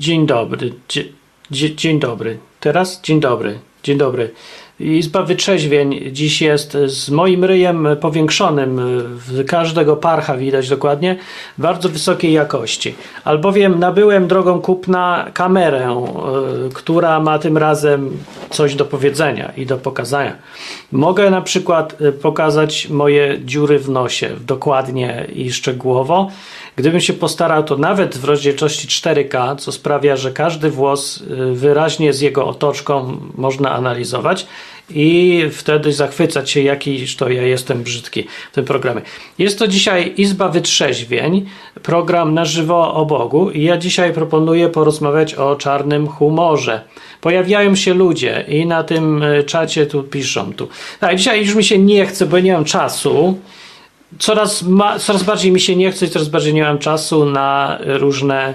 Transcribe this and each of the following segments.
Dzień dobry. Dzie, dzie, dzień dobry. Teraz? Dzień dobry. Dzień dobry. Izba Wytrzeźwień dziś jest z moim ryjem powiększonym, każdego parcha widać dokładnie, bardzo wysokiej jakości. Albowiem nabyłem drogą kupna kamerę, y, która ma tym razem coś do powiedzenia i do pokazania. Mogę na przykład y, pokazać moje dziury w nosie dokładnie i szczegółowo. Gdybym się postarał, to nawet w rozdzielczości 4K, co sprawia, że każdy włos y, wyraźnie z jego otoczką można analizować i wtedy zachwycać się, jakiś to ja jestem brzydki w tym programie. Jest to dzisiaj Izba Wytrzeźwień, program na żywo o Bogu i ja dzisiaj proponuję porozmawiać o czarnym humorze. Pojawiają się ludzie i na tym y, czacie tu piszą tu. Tak, dzisiaj już mi się nie chce, bo nie mam czasu coraz, ma, coraz bardziej mi się nie chce i coraz bardziej nie mam czasu na różne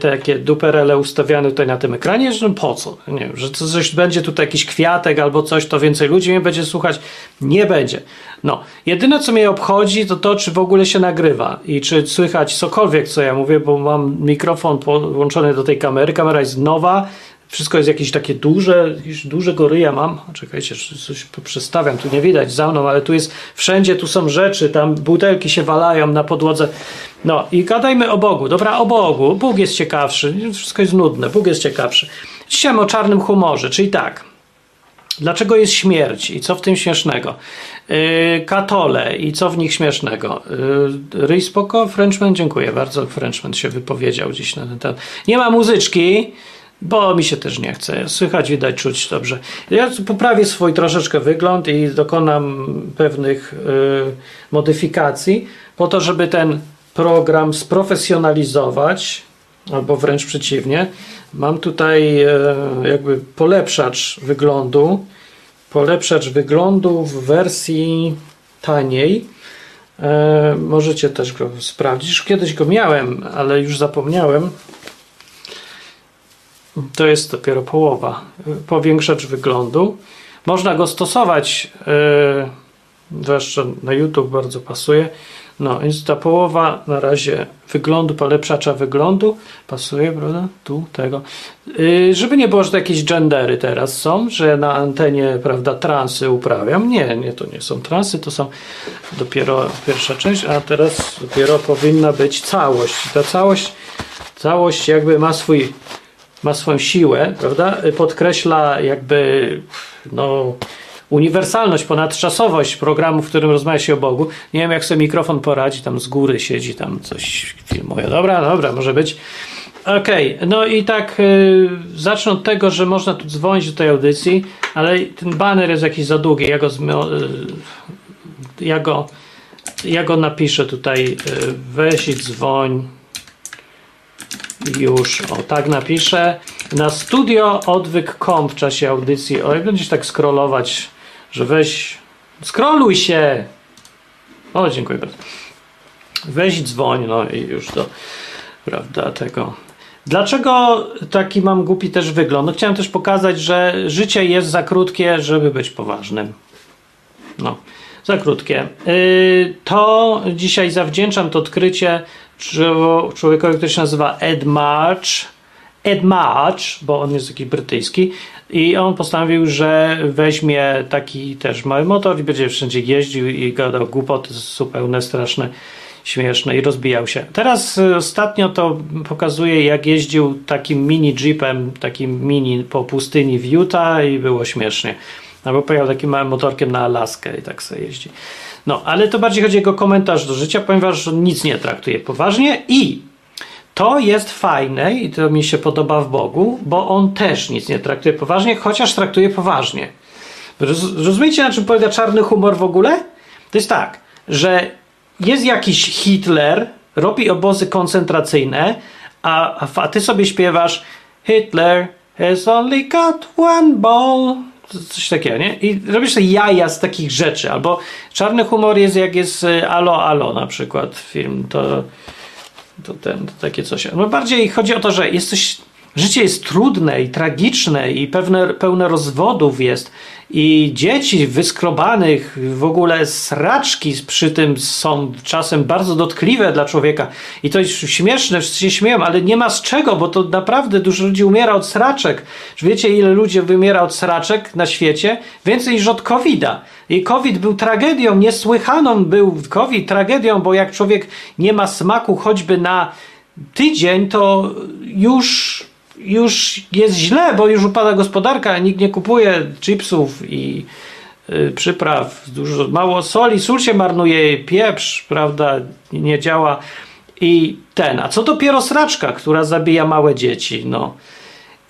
takie duperele ustawiane tutaj na tym ekranie, że po co? Nie wiem, że coś będzie tutaj jakiś kwiatek albo coś, to więcej ludzi mnie będzie słuchać. Nie będzie. No, jedyne co mnie obchodzi to to, czy w ogóle się nagrywa i czy słychać cokolwiek, co ja mówię, bo mam mikrofon podłączony do tej kamery. Kamera jest nowa, wszystko jest jakieś takie duże, już dużego ryja mam. Czekajcie, coś przestawiam, tu nie widać za mną, ale tu jest wszędzie, tu są rzeczy, tam butelki się walają na podłodze. No i gadajmy o Bogu. Dobra, o Bogu. Bóg jest ciekawszy. Wszystko jest nudne. Bóg jest ciekawszy. Dzisiaj o czarnym humorze, czyli tak. Dlaczego jest śmierć i co w tym śmiesznego? Yy, katole i co w nich śmiesznego? Yy, ryj spoko? Frenchman? Dziękuję bardzo. Frenchman się wypowiedział dziś na ten temat. Nie ma muzyczki, bo mi się też nie chce. Słychać, widać, czuć dobrze. Ja poprawię swój troszeczkę wygląd i dokonam pewnych y, modyfikacji po to, żeby ten program sprofesjonalizować, albo wręcz przeciwnie. Mam tutaj y, jakby polepszacz wyglądu, polepszacz wyglądu w wersji taniej. Y, możecie też go sprawdzić. Już kiedyś go miałem, ale już zapomniałem. To jest dopiero połowa. Powiększacz wyglądu. Można go stosować, yy, zwłaszcza na YouTube bardzo pasuje. No, więc ta połowa na razie wyglądu, polepszacza wyglądu pasuje, prawda? Tu, tego. Yy, żeby nie było, że jakieś gendery teraz są, że na antenie, prawda, transy uprawiam. Nie, nie, to nie są transy, to są dopiero pierwsza część, a teraz dopiero powinna być całość. Ta całość, całość jakby ma swój ma swoją siłę, prawda? Podkreśla jakby no, uniwersalność, ponadczasowość programu, w którym rozmawia się o Bogu. Nie wiem, jak sobie mikrofon poradzi, tam z góry siedzi, tam coś filmuje. Dobra, dobra, może być. Okej, okay. no i tak yy, zacznę od tego, że można tu dzwonić do tej audycji, ale ten banner jest jakiś za długi. Ja go, yy, ja go, ja go napiszę tutaj. Yy, weź i dzwoń już, o tak napiszę. Na studio odwyk.com w czasie audycji. O, jak będziesz tak scrollować, że weź. Scrolluj się! O, dziękuję bardzo. Weź dzwoń, no i już do, prawda, tego. Dlaczego taki mam głupi też wygląd? No, chciałem też pokazać, że życie jest za krótkie, żeby być poważnym. No, za krótkie. Yy, to dzisiaj zawdzięczam to odkrycie człowiekowi, który się nazywa Ed March. Ed March, bo on jest taki brytyjski i on postanowił, że weźmie taki też mały motor i będzie wszędzie jeździł i gadał głupoty zupełnie straszne, śmieszne i rozbijał się. Teraz y, ostatnio to pokazuje, jak jeździł takim mini jeepem, takim mini po pustyni w Utah i było śmiesznie. Albo pojechał takim małym motorkiem na Alaskę i tak sobie jeździ. No, ale to bardziej chodzi o jego komentarz do życia, ponieważ on nic nie traktuje poważnie i to jest fajne i to mi się podoba w Bogu, bo on też nic nie traktuje poważnie, chociaż traktuje poważnie. Rozumiecie, na czym polega czarny humor w ogóle? To jest tak, że jest jakiś Hitler, robi obozy koncentracyjne, a, a ty sobie śpiewasz Hitler has only got one ball coś takiego, nie? I robisz sobie jaja z takich rzeczy, albo czarny humor jest jak jest y, Alo Alo na przykład film, to, to, ten, to takie coś. No bardziej chodzi o to, że jest coś, życie jest trudne i tragiczne i pewne, pełne rozwodów jest i dzieci wyskrobanych, w ogóle sraczki przy tym są czasem bardzo dotkliwe dla człowieka. I to jest śmieszne, wszyscy się śmieją, ale nie ma z czego, bo to naprawdę dużo ludzi umiera od sraczek. Wiecie, ile ludzi wymiera od sraczek na świecie? Więcej niż od COVID-a. I COVID był tragedią, niesłychaną był COVID tragedią, bo jak człowiek nie ma smaku choćby na tydzień, to już już jest źle, bo już upada gospodarka, nikt nie kupuje chipsów i y, przypraw, dużo, mało soli, sól się marnuje, pieprz, prawda, nie działa i ten, a co dopiero sraczka, która zabija małe dzieci, no.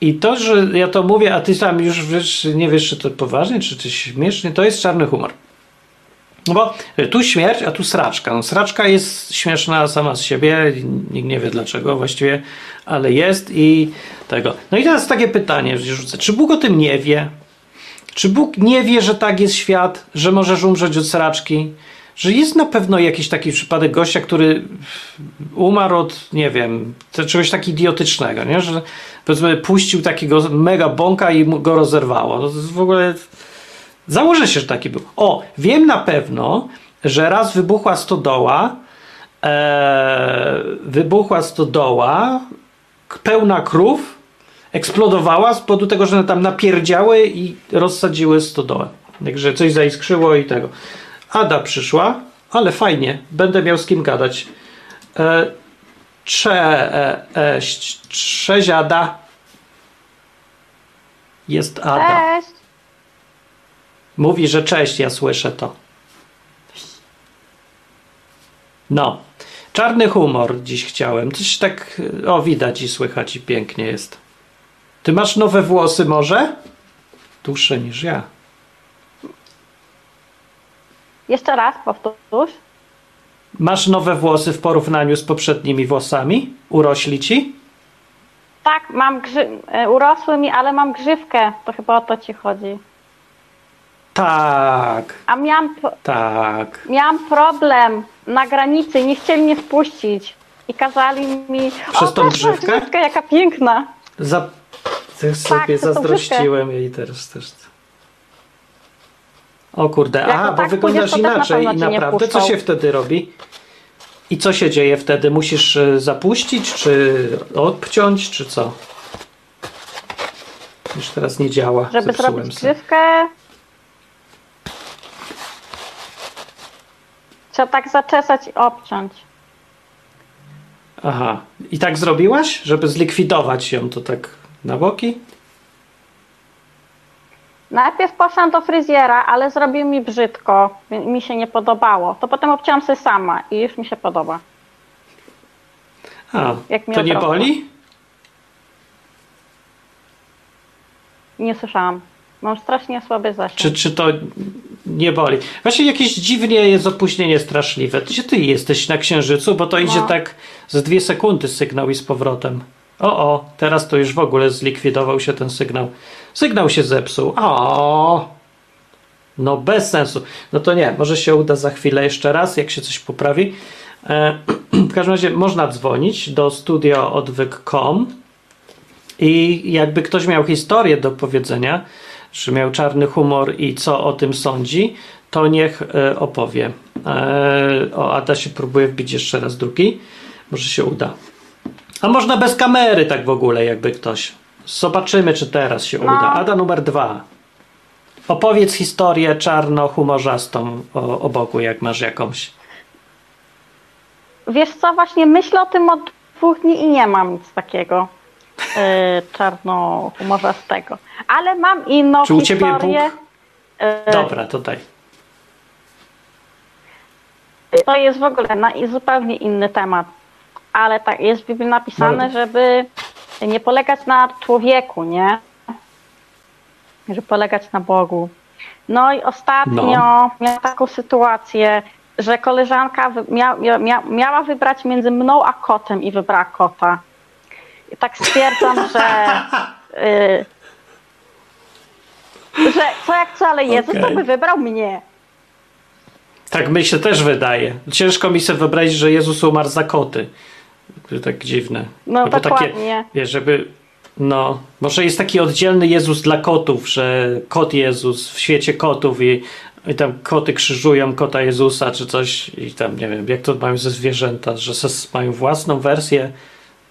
I to, że ja to mówię, a ty sam już wiesz, nie wiesz, czy to poważnie, czy to śmiesznie, to jest czarny humor. No bo tu śmierć, a tu sraczka. No, sraczka jest śmieszna sama z siebie, nikt nie wie dlaczego właściwie, ale jest i tego. No i teraz takie pytanie, rzucę. Czy Bóg o tym nie wie? Czy Bóg nie wie, że tak jest świat, że możesz umrzeć od sraczki? Że jest na pewno jakiś taki przypadek gościa, który umarł od, nie wiem, czegoś tak idiotycznego, nie? że powiedzmy puścił takiego mega bąka i go rozerwało. To jest w ogóle Założę się, że taki był. O, wiem na pewno, że raz wybuchła stodoła, e, wybuchła stodoła, pełna krów, eksplodowała z powodu tego, że one tam napierdziały i rozsadziły stodołę. Także coś zaiskrzyło i tego. Ada przyszła, ale fajnie, będę miał z kim gadać. E, cześć, cześć Ada. Jest Ada. Cześć. Mówi, że cześć, ja słyszę to. No. Czarny humor dziś chciałem. Coś tak, o widać i słychać i pięknie jest. Ty masz nowe włosy może? Dłuższe niż ja. Jeszcze raz powtórz. Masz nowe włosy w porównaniu z poprzednimi włosami? Urośli ci? Tak, mam grzy... e, urosły mi, ale mam grzywkę. To chyba o to ci chodzi. Tak, A miałam, po- tak. miałam problem na granicy, nie chcieli mnie wpuścić. I kazali mi. Przez o, tą patrz, grzywkę? grzywkę, jaka piękna. Za... Sobie Tak, tą zazdrościłem jej teraz też. O kurde, a, bo tak wyglądasz pójdziesz, na inaczej pewno i naprawdę co się wtedy robi? I co się dzieje wtedy? Musisz y, zapuścić, czy odpciąć, czy co? Już teraz nie działa. Żeby Zepsułem zrobić se. grzywkę. Trzeba tak zaczesać i obciąć. Aha. I tak zrobiłaś, żeby zlikwidować ją to tak na boki? Najpierw poszłam do fryzjera, ale zrobił mi brzydko, mi się nie podobało. To potem obcięłam sobie sama i już mi się podoba. A, Jak to nie boli? Nie słyszałam. Mam strasznie słaby zasięg. Czy, czy to nie boli? Właśnie jakieś dziwnie jest opóźnienie straszliwe. Gdzie ty jesteś na księżycu? Bo to idzie No. tak za dwie sekundy sygnał i z powrotem. O, o, teraz to już w ogóle zlikwidował się ten sygnał. Sygnał się zepsuł. O, no bez sensu. No to nie, może się uda za chwilę jeszcze raz, jak się coś poprawi. E, w każdym razie można dzwonić do studioodwyk.com i jakby ktoś miał historię do powiedzenia, że miał czarny humor i co o tym sądzi, to niech e, opowie. E, o, Ada się próbuje wbić jeszcze raz drugi. Może się uda. A można bez kamery, tak w ogóle, jakby ktoś. Zobaczymy, czy teraz się No. uda. Ada numer dwa. Opowiedz historię czarno-humorzastą o, o Bogu, jak masz jakąś. Wiesz co, właśnie myślę o tym od dwóch dni i nie mam nic takiego yy, czarno-humorzastego. Ale mam inną Czy u ciebie historię. Bóg? Yy, Dobra, to daj. To jest w ogóle na, zupełnie inny temat. Ale tak, jest w Biblii napisane, No. żeby nie polegać na człowieku, nie? Żeby polegać na Bogu. No i ostatnio No. miałam taką sytuację, że koleżanka mia, mia, mia, miała wybrać między mną a kotem i wybrała kota. I tak stwierdzam, że. y, że co jak co, ale Jezus to Okej. by wybrał mnie. Tak mi się też wydaje. Ciężko mi sobie wyobrazić, że Jezus umarł za koty. To tak dziwne. No takie, dokładnie. wiesz, żeby No, może jest taki oddzielny Jezus dla kotów, że kot Jezus w świecie kotów i, i tam koty krzyżują kota Jezusa czy coś i tam nie wiem, jak to mają ze zwierzęta, że mają własną wersję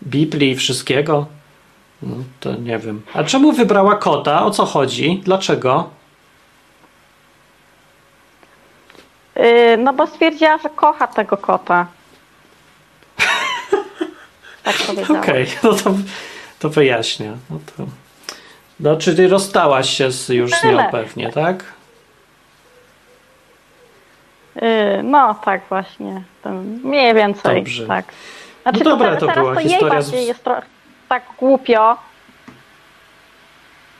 Biblii i wszystkiego. No, to nie wiem. A czemu wybrała kota? O co chodzi? Dlaczego? Yy, no bo stwierdziła, że kocha tego kota. Tak. Okej, okay, no to, to wyjaśnia. No to... No, czyli rozstałaś się z, już z nią pewnie, tak? Yy, no, tak właśnie. Mniej więcej. Dobrze. Tak. Znaczy, no dobra, to, była to historia. Jej bardziej jest trochę tak głupio.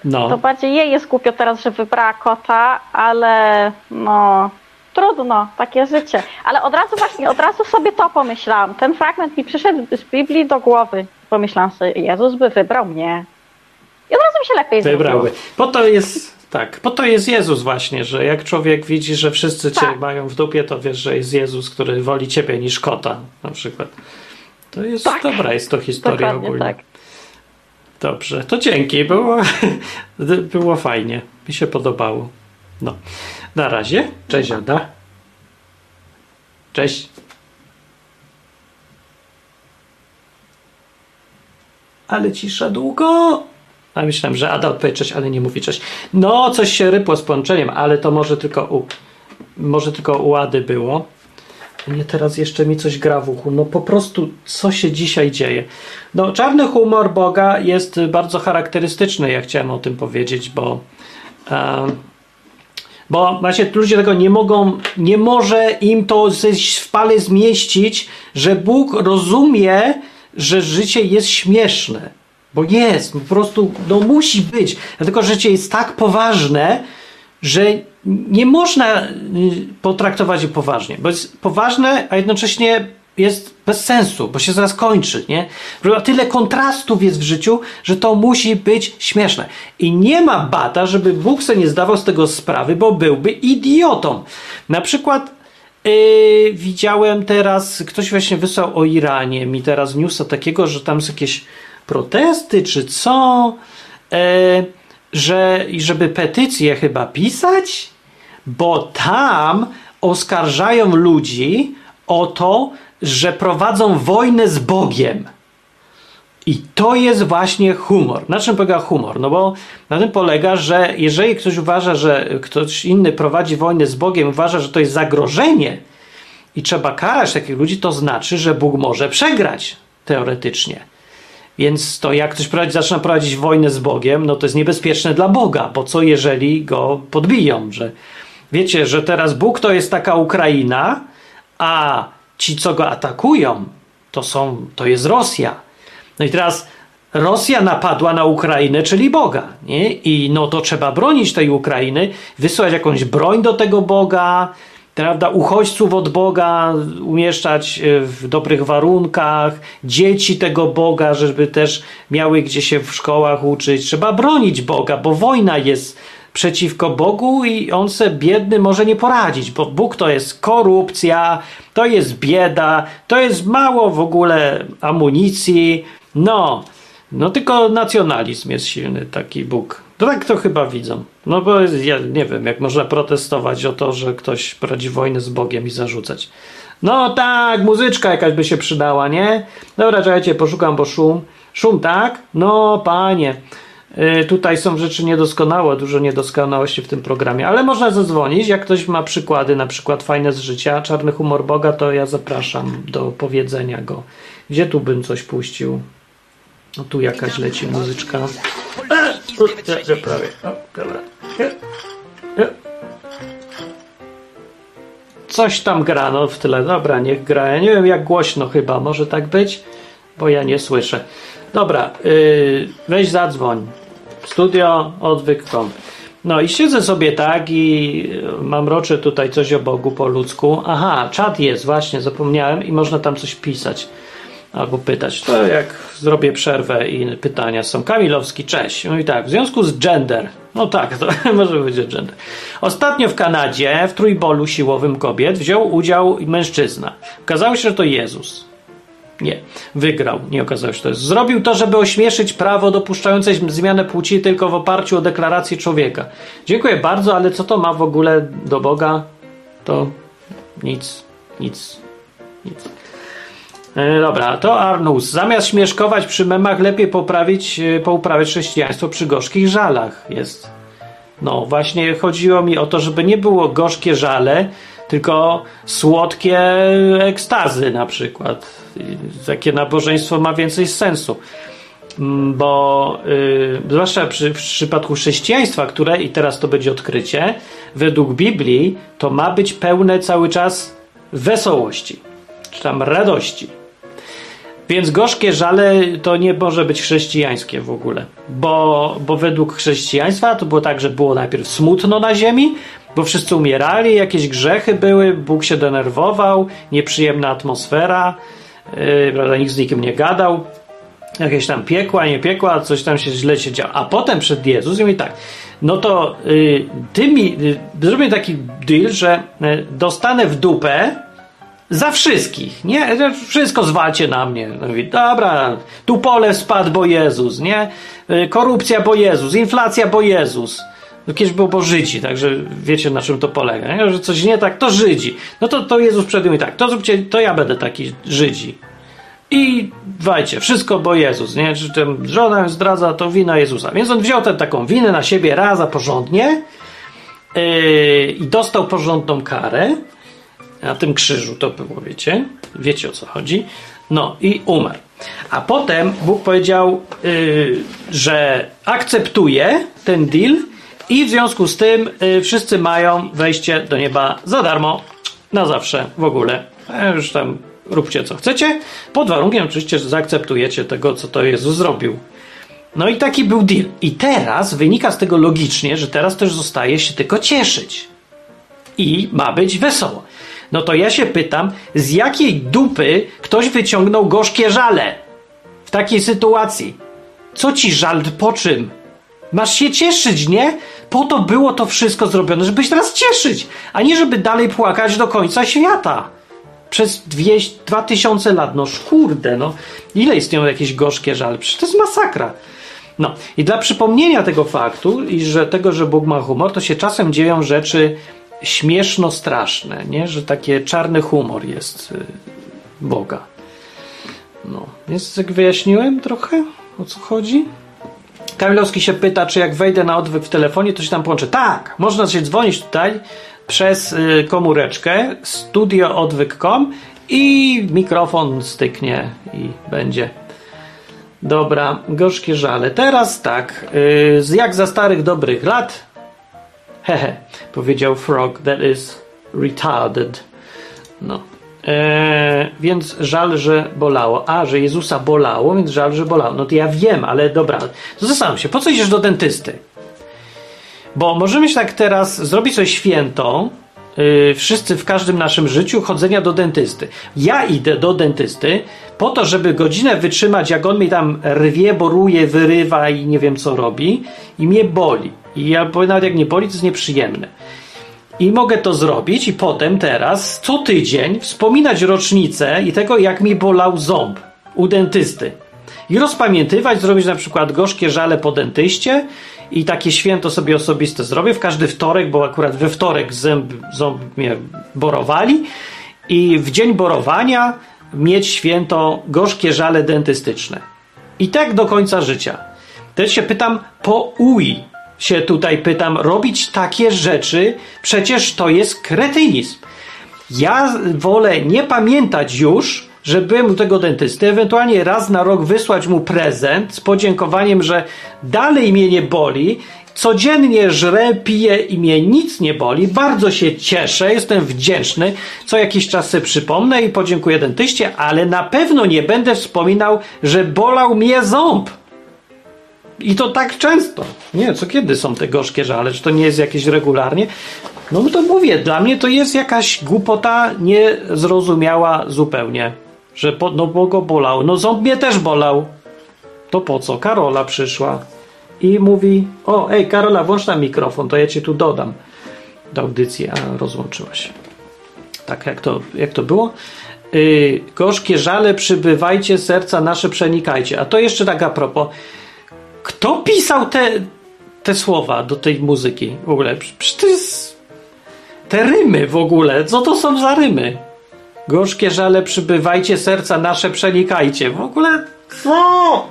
No. To bardziej jej jest głupio teraz, że wybrała kota, ale no trudno, takie życie. Ale od razu właśnie, od razu sobie to pomyślałam. Ten fragment mi przyszedł z Biblii do głowy. Pomyślałam sobie, Jezus by wybrał mnie. I od razu mi się lepiej Wybrałby. Po to jest, tak, po to jest Jezus właśnie, że jak człowiek widzi, że wszyscy cię tak. mają w dupie, to wiesz, że jest Jezus, który woli ciebie niż kota na przykład. To jest tak. dobra, jest to historia Dokładnie ogólnie. Tak. Dobrze, to dzięki, było, było fajnie, mi się podobało. No, na razie, cześć Ada. Cześć. Ale cisza długo. A myślałem, że Ada odpowie cześć, ale nie mówi cześć. No, coś się rypło z połączeniem, ale to może tylko u, może tylko u Ady było. Nie, teraz jeszcze mi coś gra w uchu. No po prostu, co się dzisiaj dzieje? No, czarny humor Boga jest bardzo charakterystyczny, ja chciałem o tym powiedzieć, bo um, bo właśnie ludzie tego nie mogą, nie może im to w pale zmieścić, że Bóg rozumie, że życie jest śmieszne. Bo jest, po prostu no musi być. Dlatego życie jest tak poważne, że nie można y, potraktować je poważnie, bo jest poważne, a jednocześnie jest bez sensu, bo się zaraz kończy, nie? Tyle kontrastów jest w życiu, że to musi być śmieszne. I nie ma bata, żeby Bóg sobie nie zdawał z tego sprawy, bo byłby idiotą. Na przykład yy, widziałem teraz, ktoś właśnie wysłał o Iranie mi teraz newsa takiego, że tam są jakieś protesty czy co, yy, że żeby petycje chyba pisać, bo tam oskarżają ludzi o to, że prowadzą wojnę z Bogiem. I to jest właśnie humor. Na czym polega humor? No bo na tym polega, że jeżeli ktoś uważa, że ktoś inny prowadzi wojnę z Bogiem, uważa, że to jest zagrożenie i trzeba karać takich ludzi, to znaczy, że Bóg może przegrać teoretycznie. Więc to jak ktoś prowadzi, zaczyna prowadzić wojnę z Bogiem, no to jest niebezpieczne dla Boga, bo co jeżeli go podbiją, że wiecie, że teraz Bóg to jest taka Ukraina, a ci, co go atakują, to, są, to jest Rosja. No i teraz Rosja napadła na Ukrainę, czyli Boga. Nie? I no to trzeba bronić tej Ukrainy, wysłać jakąś broń do tego Boga, prawda, uchodźców od Boga umieszczać e, w dobrych warunkach, dzieci tego Boga, żeby też miały gdzie się w szkołach uczyć. Trzeba bronić Boga, bo wojna jest przeciwko Bogu i on se biedny może nie poradzić, bo Bóg to jest korupcja, to jest bieda, to jest mało w ogóle amunicji. No, no tylko nacjonalizm jest silny, taki Bóg. To tak to chyba widzą. No bo ja nie wiem, jak można protestować o to, że ktoś prowadzi wojnę z Bogiem i zarzucać. No tak, muzyczka jakaś by się przydała, nie? Dobra, czekajcie, poszukam, bo szum. Szum, tak? No, panie. Y, tutaj są rzeczy niedoskonałe, dużo niedoskonałości w tym programie, ale można zadzwonić. Jak ktoś ma przykłady, na przykład fajne z życia, czarny humor Boga, to ja zapraszam do powiedzenia go. Gdzie tu bym coś puścił? No tu jakaś leci muzyczka. E, prawie. O, dobra. Coś tam gra, no w tyle. Dobra, niech gra. Ja nie wiem jak głośno chyba, może tak być, bo ja nie słyszę. Dobra, yy, weź zadzwoń. Studio odwyk.com. No i siedzę sobie tak i mam roczę tutaj coś o Bogu po ludzku. Aha, czat jest, właśnie, zapomniałem i można tam coś pisać albo pytać. To jak zrobię przerwę i pytania są. Kamilowski, cześć. No i tak, w związku z gender. No tak, to może być gender. Ostatnio w Kanadzie w trójbolu siłowym kobiet wziął udział mężczyzna. Okazało się, że to Jezus. Nie, wygrał. Nie okazało się, to jest. Zrobił to, żeby ośmieszyć prawo dopuszczające zmianę płci tylko w oparciu o deklarację człowieka. Dziękuję bardzo, ale co to ma w ogóle do Boga? To nic, nic, nic. E, dobra, to Arnus. Zamiast śmieszkować przy memach, lepiej poprawić, e, pouprawiać chrześcijaństwo przy gorzkich żalach. Jest. No, właśnie chodziło mi o to, żeby nie było gorzkie żale, tylko słodkie ekstazy na przykład. Takie nabożeństwo ma więcej sensu. Mm, bo yy, zwłaszcza przy, w przypadku chrześcijaństwa, które, i teraz to będzie odkrycie, według Biblii to ma być pełne cały czas wesołości, czy tam radości. Więc gorzkie żale to nie może być chrześcijańskie w ogóle, bo, bo według chrześcijaństwa to było tak, że było najpierw smutno na ziemi, bo wszyscy umierali, jakieś grzechy były, Bóg się denerwował, nieprzyjemna atmosfera, yy, prawda, nikt z nikim nie gadał, jakieś tam piekła, nie piekła, coś tam się źle się działo. A potem przed Jezus i tak, no to yy, ty mi, yy, zrobię taki deal, że yy, dostanę w dupę za wszystkich, nie? Wszystko zwalcie na mnie. No mówi, dobra, tu pole spadł, bo Jezus, nie? Y, korupcja, bo Jezus, inflacja, bo Jezus. No kiedyś było bo Żydzi, także wiecie na czym to polega, nie? że coś nie tak, to Żydzi. No to, to Jezus przed nimi tak, to zróbcie, to ja będę taki Żydzi. I dwajcie, wszystko bo Jezus, nie? Czy ten żona zdradza, to wina Jezusa. Więc on wziął tę taką winę na siebie raza porządnie yy, i dostał porządną karę na tym krzyżu to było, wiecie? Wiecie o co chodzi. No i umarł. A potem Bóg powiedział, yy, że akceptuje ten deal i w związku z tym yy, wszyscy mają wejście do nieba za darmo, na zawsze, w ogóle. E, już tam róbcie co chcecie, pod warunkiem oczywiście, że zaakceptujecie tego, co to Jezus zrobił. No i taki był deal. I teraz wynika z tego logicznie, że teraz też zostaje się tylko cieszyć. I ma być wesoło. No to ja się pytam, z jakiej dupy ktoś wyciągnął gorzkie żale w takiej sytuacji? Co ci żal po czym? Masz się cieszyć, nie? Po to było to wszystko zrobione, żeby się teraz cieszyć, a nie żeby dalej płakać do końca świata. Przez dwie, dwa tysiące lat, no kurde, no. Ile istnieją jakieś gorzkie żale? Przecież to jest masakra. No i dla przypomnienia tego faktu i że tego, że Bóg ma humor, to się czasem dzieją rzeczy śmieszno straszne, nie? że takie czarny humor jest y, Boga. No, więc jak wyjaśniłem trochę o co chodzi. Kamilowski się pyta, czy jak wejdę na odwyk w telefonie, to się tam połączę. Tak, można się dzwonić tutaj przez y, komóreczkę studioodwyk.com i mikrofon styknie i będzie. Dobra, gorzkie żale. Teraz tak, y, jak za starych dobrych lat Hehe, powiedział Frog, that is retarded. No. Eee, więc żal, że bolało. A, że Jezusa bolało, więc żal, że bolało. No to ja wiem, ale dobra. To zastanów się, po co idziesz do dentysty? Bo możemy się tak teraz zrobić coś święto, yy, wszyscy w każdym naszym życiu chodzenia do dentysty. Ja idę do dentysty po to, żeby godzinę wytrzymać, jak on mi tam rwie, boruje, wyrywa i nie wiem co robi i mnie boli. I ja, bo nawet jak nie boli, to jest nieprzyjemne. I mogę to zrobić i potem teraz co tydzień wspominać rocznicę i tego, jak mi bolał ząb u dentysty. I rozpamiętywać, zrobić na przykład gorzkie żale po dentyście i takie święto sobie osobiste zrobię w każdy wtorek, bo akurat we wtorek ząb, ząb mnie borowali i w dzień borowania mieć święto gorzkie żale dentystyczne. I tak do końca życia. Też się pytam, po UI się tutaj pytam, robić takie rzeczy, przecież to jest kretynizm. Ja wolę nie pamiętać już, że byłem u tego dentysty, ewentualnie raz na rok wysłać mu prezent z podziękowaniem, że dalej mnie nie boli, codziennie żrę, piję i mnie nic nie boli, bardzo się cieszę, jestem wdzięczny, co jakiś czas sobie przypomnę i podziękuję dentyście, ale na pewno nie będę wspominał, że bolał mnie ząb. I to tak często. Nie, co kiedy są te gorzkie żale? Czy to nie jest jakieś regularnie? No to mówię, dla mnie to jest jakaś głupota niezrozumiała zupełnie. Że po, no bo go bolał. No ząb mnie też bolał. To po co? Karola przyszła i mówi: O, ej, Karola, włącz tam mikrofon, to ja cię tu dodam do audycji, a rozłączyła się. Tak jak to, jak to było. y, gorzkie żale przybywajcie, serca nasze przenikajcie. A to jeszcze tak a propos. Kto pisał te, te słowa do tej muzyki w ogóle? Przecież to jest... Te rymy w ogóle, co to są za rymy? Gorzkie żale przybywajcie, serca nasze przenikajcie. W ogóle co?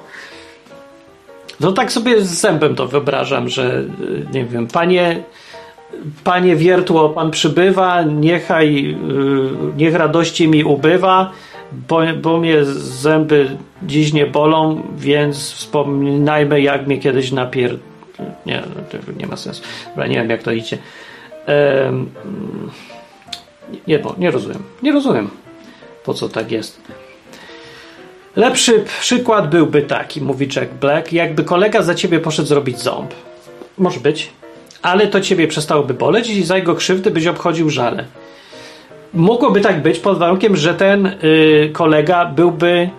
No tak sobie z zębem to wyobrażam, że y, nie wiem, panie, panie wiertło, pan przybywa, niechaj, yy, niech radości mi ubywa, bo, bo mnie zęby dziś nie bolą, więc wspominajmy, jak mnie kiedyś napier... Nie, nie ma sensu. Dobra, nie wiem, jak to idzie. Ehm, nie, bo nie rozumiem. Nie rozumiem, po co tak jest. Lepszy przykład byłby taki, mówi Jack Black, jakby kolega za ciebie poszedł zrobić ząb. Może być. Ale to ciebie przestałoby boleć i za jego krzywdy byś obchodził żale. Mogłoby tak być pod warunkiem, że ten y, kolega byłby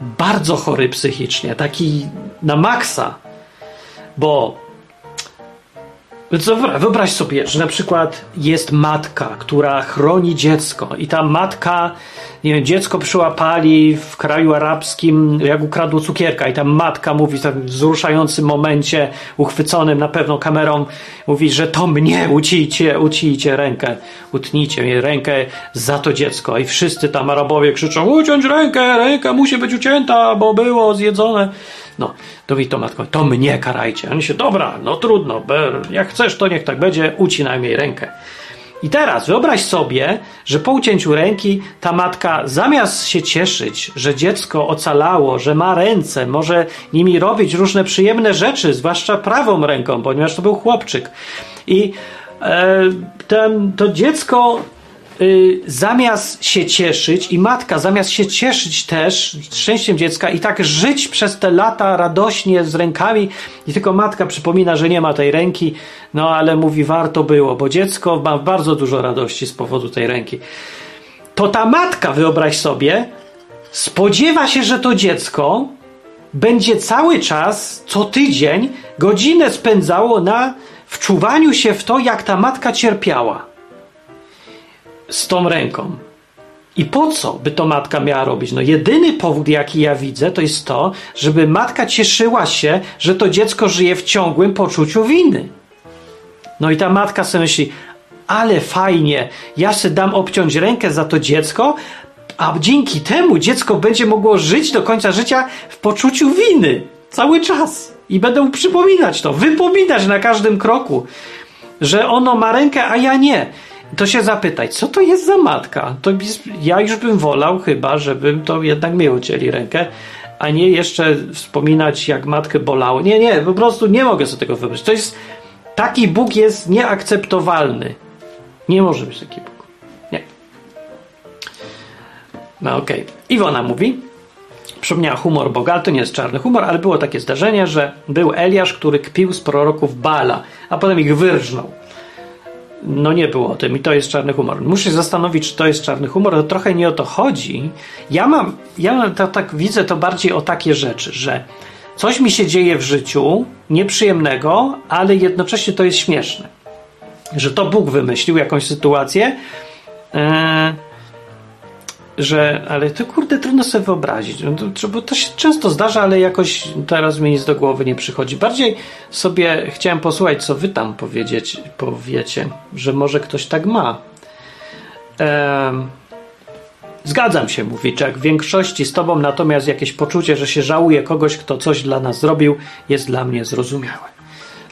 bardzo chory psychicznie, taki na maksa. Bo Wyobraź sobie, że na przykład jest matka, która chroni dziecko i ta matka, nie wiem, dziecko przyłapali w kraju arabskim, jak ukradło cukierka i ta matka mówi w takim wzruszającym momencie, uchwyconym na pewno kamerą, mówi, że to mnie ucijcie, ucijcie rękę, utnijcie mi rękę za to dziecko i wszyscy tam Arabowie krzyczą, uciąć rękę, ręka musi być ucięta, bo było zjedzone. No, to mówi to matko, to mnie karajcie. Oni się, dobra, no trudno, jak chcesz, to niech tak będzie, ucinaj jej rękę. I teraz wyobraź sobie, że po ucięciu ręki ta matka zamiast się cieszyć, że dziecko ocalało, że ma ręce, może nimi robić różne przyjemne rzeczy, zwłaszcza prawą ręką, ponieważ to był chłopczyk. I e, ten, to dziecko y, zamiast się cieszyć i matka zamiast się cieszyć też szczęściem dziecka i tak żyć przez te lata radośnie z rękami i tylko matka przypomina, że nie ma tej ręki, no ale mówi warto było, bo dziecko ma bardzo dużo radości z powodu tej ręki. To ta matka, wyobraź sobie, spodziewa się, że to dziecko będzie cały czas, co tydzień, godzinę spędzało na wczuwaniu się w to, jak ta matka cierpiała z tą ręką. I po co by to matka miała robić? No jedyny powód, jaki ja widzę, to jest to, żeby matka cieszyła się, że to dziecko żyje w ciągłym poczuciu winy. No i ta matka sobie myśli, ale fajnie, ja se dam obciąć rękę za to dziecko, a dzięki temu dziecko będzie mogło żyć do końca życia w poczuciu winy. Cały czas. I będę przypominać to, wypominać na każdym kroku, że ono ma rękę, a ja nie to się zapytać, co to jest za matka? To ja już bym wolał chyba, żebym to jednak mi ucięli rękę, a nie jeszcze wspominać, jak matkę bolało. Nie, nie, po prostu nie mogę sobie tego wyobrazić. To jest, taki Bóg jest nieakceptowalny. Nie może być taki Bóg. Nie. No okej. Okay. Iwona mówi, przypomniała humor Boga, to nie jest czarny humor, ale było takie zdarzenie, że był Eliasz, który kpił z proroków Bala, a potem ich wyrżnął no nie było o tym i to jest czarny humor. Muszę się zastanowić, czy to jest czarny humor, to trochę nie o to chodzi. Ja mam, ja to, tak widzę to bardziej o takie rzeczy, że coś mi się dzieje w życiu nieprzyjemnego, ale jednocześnie to jest śmieszne. Że to Bóg wymyślił jakąś sytuację, yy, że, ale to kurde trudno sobie wyobrazić, no bo to się często zdarza, ale jakoś teraz mi nic do głowy nie przychodzi. Bardziej sobie chciałem posłuchać, co wy tam powiedzieć, powiecie, że może ktoś tak ma. Ehm, zgadzam się, mówi Jack. W większości z tobą natomiast jakieś poczucie, że się żałuje kogoś, kto coś dla nas zrobił, jest dla mnie zrozumiałe.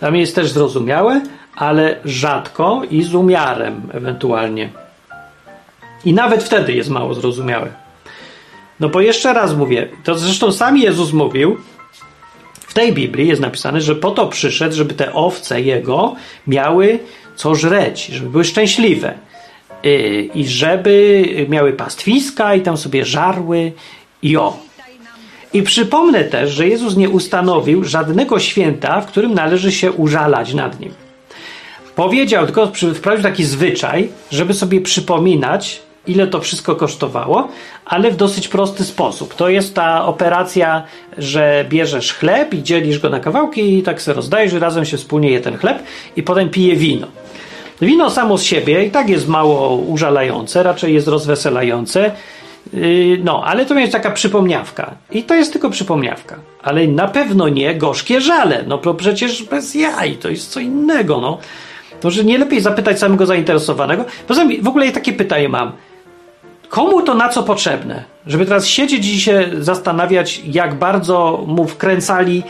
Dla mnie jest też zrozumiałe, ale rzadko i z umiarem ewentualnie. I nawet wtedy jest mało zrozumiałe. No bo jeszcze raz mówię, to zresztą sam Jezus mówił, w tej Biblii jest napisane, że po to przyszedł, żeby te owce jego miały co żreć, żeby były szczęśliwe. Y, I żeby miały pastwiska i tam sobie żarły i o. I przypomnę też, że Jezus nie ustanowił żadnego święta, w którym należy się użalać nad nim. Powiedział, tylko wprowadził taki zwyczaj, żeby sobie przypominać, ile to wszystko kosztowało, ale w dosyć prosty sposób. To jest ta operacja, że bierzesz chleb i dzielisz go na kawałki i tak sobie rozdajesz razem się wspólnie je ten chleb i potem pije wino. Wino samo z siebie i tak jest mało użalające, raczej jest rozweselające Yy, no, ale to jest taka przypomniawka. I to jest tylko przypomniawka. Ale na pewno nie gorzkie żale. No to przecież bez jaj, to jest co innego, no. To, że nie lepiej zapytać samego zainteresowanego. Poza tym w ogóle takie pytanie mam. Komu to na co potrzebne? Żeby teraz siedzieć i się zastanawiać, jak bardzo mu wkręcali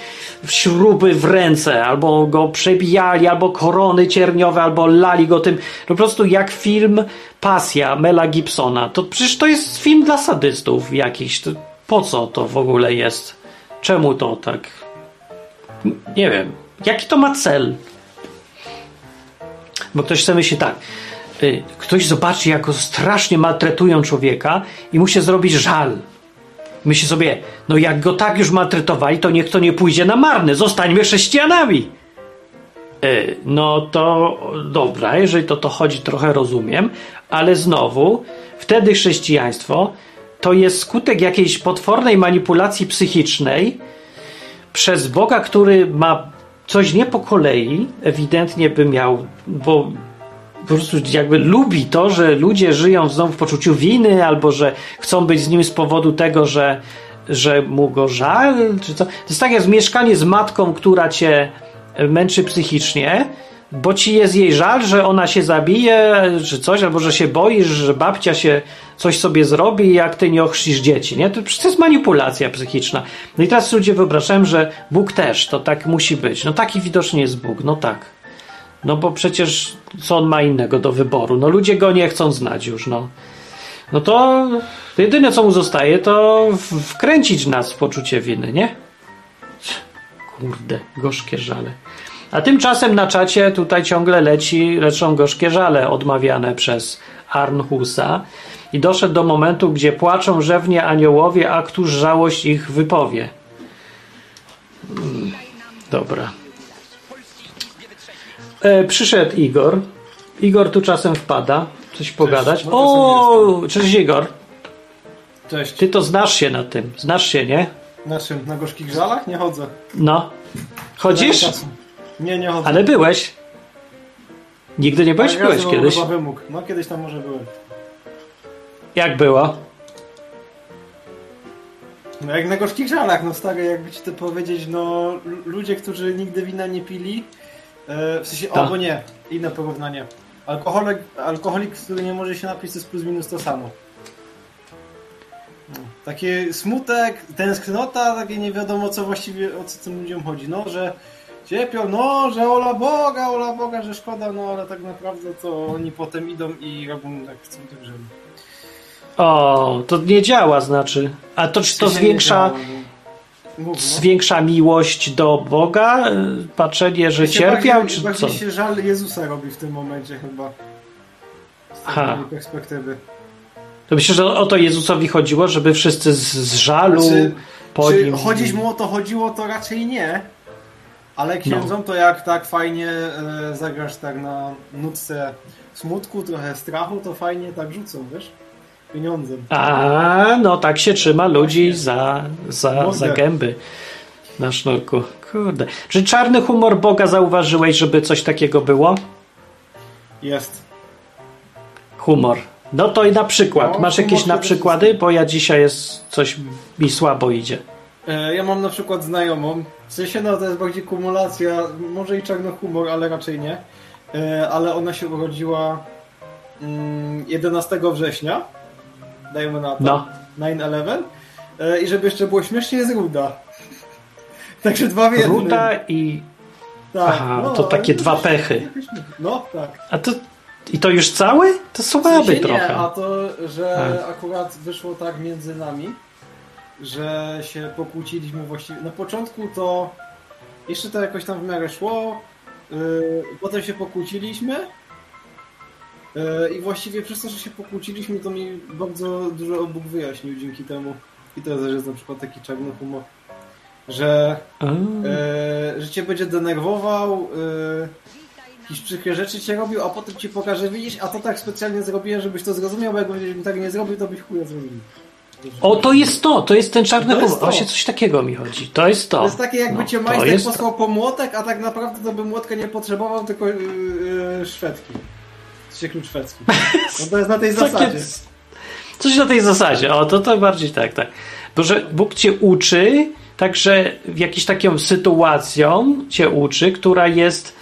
śruby w ręce, albo go przebijali, albo korony cierniowe, albo lali go tym. Po prostu jak film Pasja Mela Gibsona. To przecież to jest film dla sadystów jakiś. To po co to w ogóle jest? Czemu to tak? Nie wiem. Jaki to ma cel? Bo ktoś sobie myśli tak ktoś zobaczy, jak strasznie maltretują człowieka i mu się zrobić żal. Myśli sobie, no jak go tak już maltretowali, to niech to nie pójdzie na marne, zostańmy chrześcijanami. Y, no to dobra, jeżeli to to chodzi, trochę rozumiem, ale znowu, wtedy chrześcijaństwo to jest skutek jakiejś potwornej manipulacji psychicznej przez Boga, który ma coś nie po kolei, ewidentnie by miał, bo po prostu jakby lubi to, że ludzie żyją znowu w poczuciu winy, albo że chcą być z nim z powodu tego, że, że mu go żal, czy co. To jest tak jak mieszkanie z matką, która cię męczy psychicznie, bo ci jest jej żal, że ona się zabije, czy coś, albo że się boisz, że babcia się coś sobie zrobi, jak ty nie ochrzcisz dzieci, nie? To przecież jest manipulacja psychiczna. No i teraz ludzie wyobrażają, że Bóg też, to tak musi być. No taki widocznie jest Bóg, no tak. No bo przecież co on ma innego do wyboru? No ludzie go nie chcą znać już, no. No to jedyne co mu zostaje to wkręcić nas w poczucie winy, nie? Kurde, gorzkie żale. A tymczasem na czacie tutaj ciągle leci, leczą gorzkie żale odmawiane przez Arnhusa i doszedł do momentu, gdzie płaczą rzewnie aniołowie, a któż żałość ich wypowie. Hmm, dobra. E, przyszedł Igor. Igor tu czasem wpada, coś pogadać. no o, cześć Igor. Cześć. Ty to znasz się na tym. Znasz się, nie? Na czym? Na gorzkich żalach? Nie chodzę. No. Chodzisz? Nie, nie chodzę. Ale byłeś. Nigdy nie byłeś? Byłeś kiedyś. Chyba wymóg. No kiedyś tam może byłem. Jak było? No jak na gorzkich żalach, no stary, jakby ci to powiedzieć, no ludzie, którzy nigdy wina nie pili, e, w sensie, Tak. albo nie, inne porównanie. Alkoholik, alkoholik, który nie może się napić, to jest plus minus to samo. No. Taki smutek, tęsknota, takie nie wiadomo co właściwie, o co tym ludziom chodzi, no, że cierpią, no, że ola Boga, ola Boga, że szkoda, no, ale tak naprawdę to oni potem idą i robią jak chcą, tak żeby. O, to nie działa, znaczy. A to czy to zwiększa, zwiększa miłość do Boga? Patrzenie, że cierpiał, bardziej, czy bardziej co? się żal Jezusa robi w tym momencie chyba. Z Aha. perspektywy. To myślę, że o to Jezusowi chodziło, żeby wszyscy z, z żalu Znaczy, po Czy nim... chodzić mu o to chodziło, to raczej nie. Ale księdzom to jak tak fajnie e, zagrasz tak na nutce smutku, trochę strachu, to fajnie tak rzucą, wiesz? Pieniądzem. A, no tak się trzyma ludzi za, za, za gęby na sznurku. Kurde. Czy czarny humor Boga zauważyłeś, żeby coś takiego było? Jest. Humor. No to i na przykład. No, Masz jakieś na przykłady? Bo ja dzisiaj jest coś mi słabo idzie. E, ja mam na przykład znajomą, w sensie no to jest bardziej kumulacja, może i czarny humor, ale raczej nie. E, ale ona się urodziła mm, 11 września, dajmy na to, No. 9-11. E, I żeby jeszcze było śmiesznie, jest ruda. Także dwa w jednym. Ruda i... Tak, Aha, no, to takie dwa pechy. No, tak. A to... I to już cały? To W słaby sensie trochę. Nie, a to, że A. akurat wyszło tak między nami, że się pokłóciliśmy właściwie. Na początku to jeszcze to jakoś tam w miarę szło, yy, potem się pokłóciliśmy i właściwie przez to, że się pokłóciliśmy, to mi bardzo dużo Bóg wyjaśnił dzięki temu. I to też jest na przykład taki czarny humor, że yy, że cię będzie denerwował, yy, jakieś przykre rzeczy cię robił, a potem ci pokaże, widzisz, a to tak specjalnie zrobiłem, żebyś to zrozumiał, bo jakbyś tak nie zrobił, to byś chuja zrobił. O, to jest to, to jest ten czarny To humor. to. Właśnie coś takiego mi chodzi. To jest to. To jest takie jakby No, cię to majster posłał po młotek, a tak naprawdę to by młotka nie potrzebował, tylko yy, yy, szwedzki. Czy klucz szwedzki. No to jest na tej Takie- zasadzie. Coś na tej zasadzie. O, to, to bardziej tak, tak. Bo że Bóg cię uczy, także w jakiejś taką sytuacją cię uczy, która jest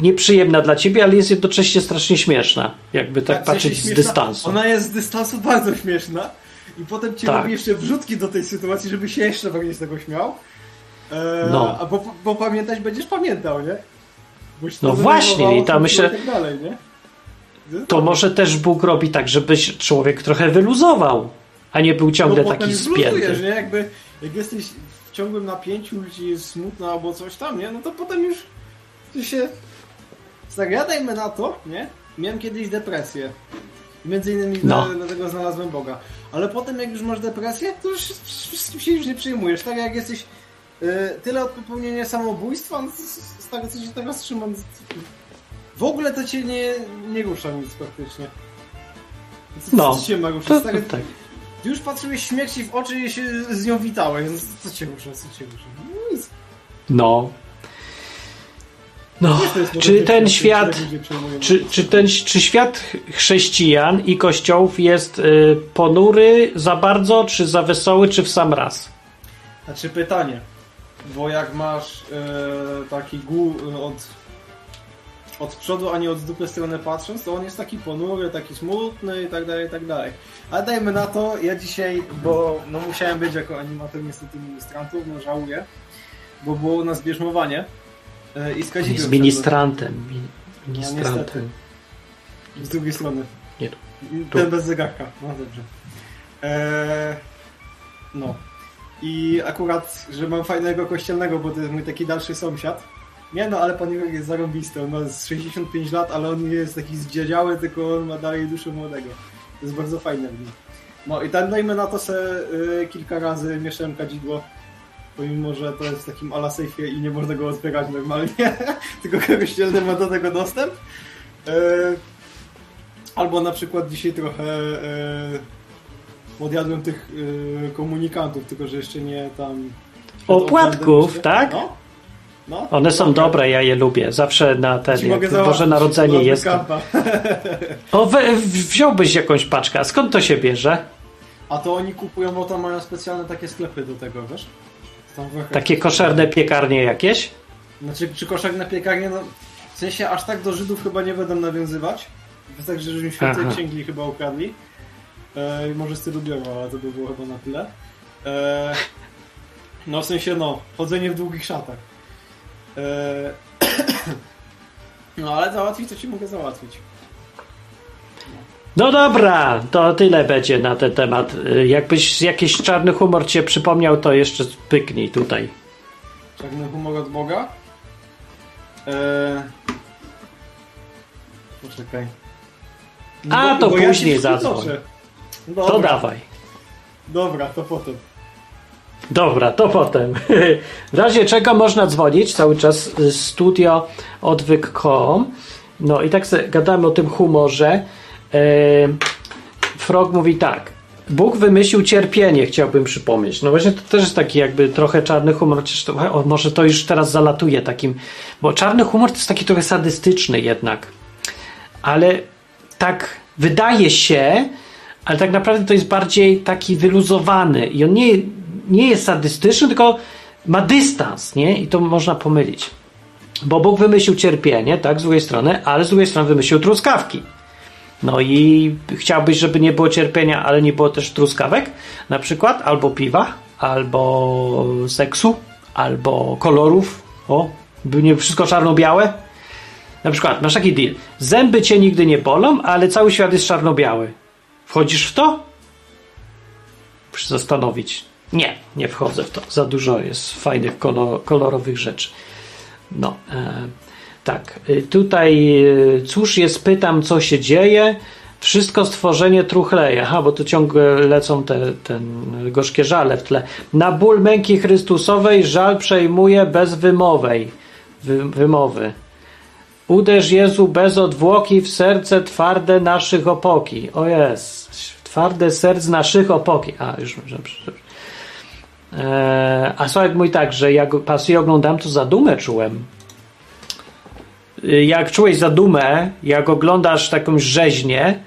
nieprzyjemna dla ciebie, ale jest jednocześnie strasznie śmieszna. Jakby tak, sensie patrzeć z dystansu. Ona jest z dystansu bardzo śmieszna i potem ci Tak. robi jeszcze wrzutki do tej sytuacji, żeby się jeszcze bardziej z tego śmiał. E, No. A bo, bo pamiętać będziesz pamiętał, nie? No właśnie, i tam myślę- tak dalej, nie? To może też Bóg robi tak, żebyś człowiek trochę wyluzował, a nie był ciągle no, taki spięty. nie? Jakby, jak jesteś w ciągłym napięciu, ci jest smutno albo coś tam, nie? No to potem już się... Zagadajmy na to, nie? Miałem kiedyś depresję. Między innymi No. dlatego znalazłem Boga. Ale potem jak już masz depresję, to już wszystkim się już nie przyjmujesz. Tak jak jesteś y, tyle od popełnienia samobójstwa, no, z, z, z tego co się teraz trzymam, w ogóle to cię nie, nie rusza nic praktycznie. Co, No. co cię ma ruszyć? To, to, tak. ty już patrzyłeś śmierci w oczy i się z nią witałeś. No, co cię rusza, co cię rusza? No Nic. No. No, czy ten świat, czy, czy, ten, czy świat ch- chrześcijan i kościołów jest y, ponury za bardzo, czy za wesoły, czy w sam raz? Znaczy pytanie, bo jak masz e, taki gół od, od przodu, a nie od dupy strony patrząc, to on jest taki ponury, taki smutny i tak dalej, i tak dalej. Ale dajmy na to, ja dzisiaj, bo no musiałem być jako animator niestety ministrantów, no żałuję, bo było u nas bierzmowanie e, i z Jest Kazimierzem ministrantem. mi- No. Ministrantem. Z drugiej strony. Nie tu. Ten bez zegarka. No dobrze. Eee, no. I akurat, że mam fajnego kościelnego, bo to jest mój taki dalszy sąsiad. Nie no, ale pan Jurek jest zarąbisty. On ma z 65 lat, ale on nie jest taki zdziedziały, tylko on ma dalej duszę młodego. To jest bardzo fajne w nim. No i tam dajmy na to se y, kilka razy mieszałem kadzidło. Pomimo, że to jest w takim ala sejfie i nie można go otwierać normalnie, tylko kościelny ma do tego dostęp. Eee, Albo na przykład dzisiaj trochę odjadłem tych e, komunikantów, tylko że jeszcze nie tam. Opłatków, tak? No. No. One są Mogę- dobre, ja je lubię. Zawsze na ten, Boże Narodzenie jest. O, we, wziąłbyś jakąś paczkę. A skąd to się bierze? A to oni kupują, bo tam mają specjalne takie sklepy do tego, wiesz? Takie koszerne piekarnie jakieś? Znaczy, czy koszak na piekarnię, no w sensie aż tak do Żydów chyba nie będą nawiązywać. To tak, że im święte Aha. księgi chyba ukradli. E, może stylu biorą, ale to by było chyba na tyle. E, no w sensie no, chodzenie w długich szatach. E, no ale załatwić to ci mogę załatwić. No dobra, to tyle będzie na ten temat. Y, Jakbyś jakiś czarny humor cię przypomniał, to jeszcze pyknij tutaj. Czarny humor od Boga. E, poczekaj. A, to bo ja później ci zadzwoń. To dawaj. Dobra, to potem. Dobra, to potem. W razie czego można dzwonić cały czas y, studio odwyk.com. No i tak gadamy o tym humorze. E, Frog mówi tak. Bóg wymyślił cierpienie, chciałbym przypomnieć. No właśnie to też jest taki jakby trochę czarny humor, chociaż to, o, może to już teraz zalatuje takim, bo czarny humor to jest taki trochę sadystyczny jednak. Ale tak wydaje się, ale tak naprawdę to jest bardziej taki wyluzowany i on nie, nie jest sadystyczny, tylko ma dystans, nie? I to można pomylić. Bo Bóg wymyślił cierpienie, tak, z drugiej strony, ale z drugiej strony wymyślił truskawki. No i chciałbyś, żeby nie było cierpienia, ale nie było też truskawek, na przykład, albo piwa, albo seksu, albo kolorów. O, by nie wszystko czarno-białe. Na przykład, masz taki deal. Zęby cię nigdy nie bolą, ale cały świat jest czarno-biały. Wchodzisz w to? Muszę zastanowić. Nie, nie wchodzę w to. Za dużo jest fajnych, kolor, kolorowych rzeczy. No, e, tak. Y, Tutaj, y, cóż jest, pytam, co się dzieje. Wszystko stworzenie truchleje. Aha, bo tu ciągle lecą te ten, gorzkie żale w tle. Na ból męki Chrystusowej żal przejmuje bez wymowej. Wy, wymowy. Uderz Jezu bez odwłoki w serce twarde naszych opoki. O jest. Twarde serc naszych opoki. A, już dobrze. Eee, a Sławek mój tak, że jak pasję oglądam, to zadumę czułem. Jak czułeś zadumę, jak oglądasz taką rzeźnię,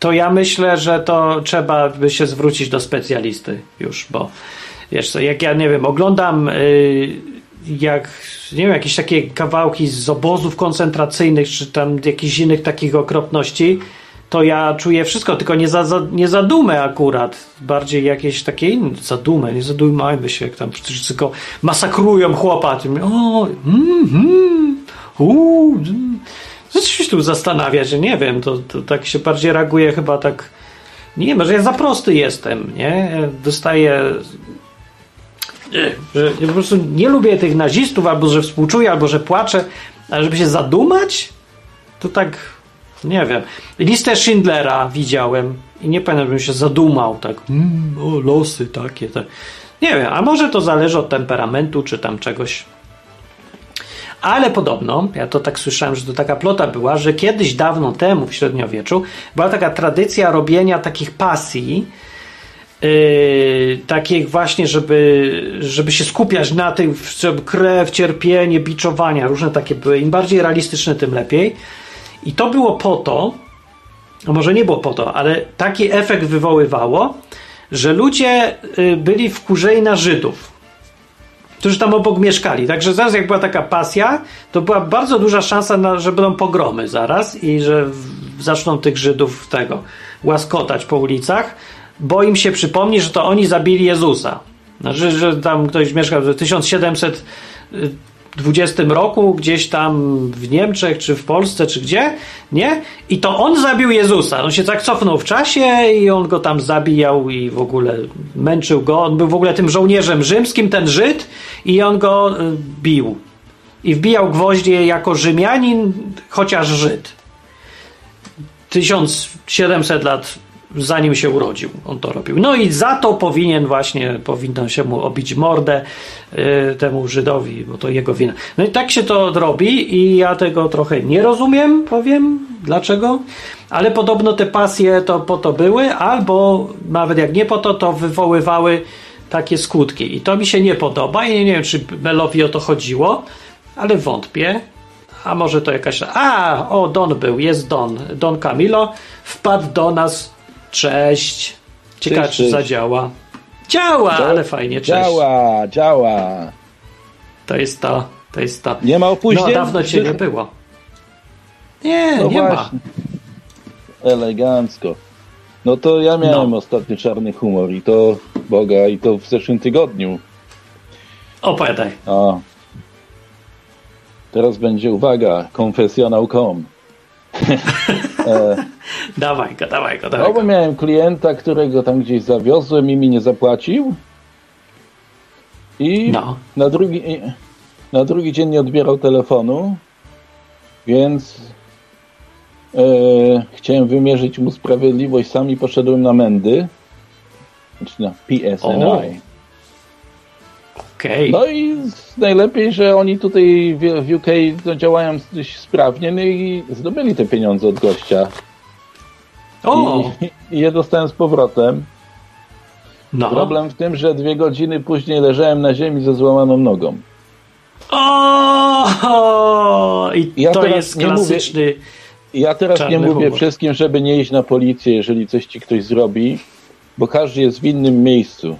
to ja myślę, że to trzeba by się zwrócić do specjalisty już, bo wiesz co, jak ja nie wiem, oglądam y, jak, nie wiem, jakieś takie kawałki z obozów koncentracyjnych, czy tam jakichś innych takich okropności, to ja czuję wszystko, tylko nie za, za, nie za akurat, bardziej jakieś takie inne, za nie zadumajmy się, jak tam przecież tylko masakrują chłopa, tym, o, mm, mm, uuu, mm. Się tu zastanawiać, że nie wiem, to, to tak się bardziej reaguje chyba tak, nie wiem, że ja za prosty jestem, nie? Dostaję że ja po prostu nie lubię tych nazistów, albo że współczuję, albo że płaczę, ale żeby się zadumać, to tak, nie wiem. Listę Schindlera widziałem i nie pamiętam, żebym się zadumał, tak, mm, o, losy takie, tak. Nie wiem, a może to zależy od temperamentu, czy tam czegoś. Ale podobno, ja to tak słyszałem, że to taka plota była, że kiedyś dawno temu w średniowieczu była taka tradycja robienia takich pasji, Yy, takich właśnie, żeby, żeby się skupiać na tym, żeby krew, cierpienie, biczowania, różne takie były. Im bardziej realistyczne, tym lepiej. I to było po to, a może nie było po to, ale taki efekt wywoływało, że ludzie yy, byli wkurzeni na Żydów, którzy tam obok mieszkali. Także zaraz jak była taka pasja, to była bardzo duża szansa, na, że będą pogromy zaraz i że w, zaczną tych Żydów tego łaskotać po ulicach bo im się przypomni, że to oni zabili Jezusa. Znaczy, że tam ktoś mieszkał w 1720 roku, gdzieś tam w Niemczech, czy w Polsce, czy gdzie, nie? I to on zabił Jezusa. On się tak cofnął w czasie i on go tam zabijał i w ogóle męczył go. On był w ogóle tym żołnierzem rzymskim, ten Żyd, i on go y, bił. I wbijał gwoździe jako Rzymianin, chociaż Żyd. 1700 lat zanim się urodził, on to robił. No i za to powinien właśnie, powinno się mu obić mordę y, temu Żydowi, bo to jego wina. No i tak się to robi i ja tego trochę nie rozumiem, powiem dlaczego, ale podobno te pasje to po to były, albo nawet jak nie po to, to wywoływały takie skutki. I to mi się nie podoba i nie wiem, czy Melowi o to chodziło, ale wątpię. A może to jakaś. A, o, Don był, jest Don. Don Camilo wpadł do nas Cześć. Ciekawe, czy zadziała. Działa, ale fajnie, cześć. Działa, działa. To jest to, to jest to. Nie ma opóźnień? No, dawno cię nie było. Nie, no nie właśnie. ma. Elegancko. No to ja miałem no. ostatnio czarny humor i to, Boga, i to w zeszłym tygodniu. Opowiadaj. A. Teraz będzie, uwaga, konfesjonał.com. e, dawaj go, dawaj go, dawaj No bo miałem klienta, którego tam gdzieś zawiozłem i mi nie zapłacił. I no. na, drugi, na drugi dzień nie odbierał telefonu, więc e, chciałem wymierzyć mu sprawiedliwość sam i poszedłem na Mendy, znaczy na PSNI. Okay. No i najlepiej, że oni tutaj w, UK działają dość sprawnie, no i zdobyli te pieniądze od gościa. O! I, i je dostałem z powrotem. No. Problem w tym, że dwie godziny później leżałem na ziemi ze złamaną nogą. O! I ja to jest klasyczny. Mówię, ja teraz nie mówię humor. wszystkim, żeby nie iść na policję, jeżeli coś ci ktoś zrobi, bo każdy jest w innym miejscu.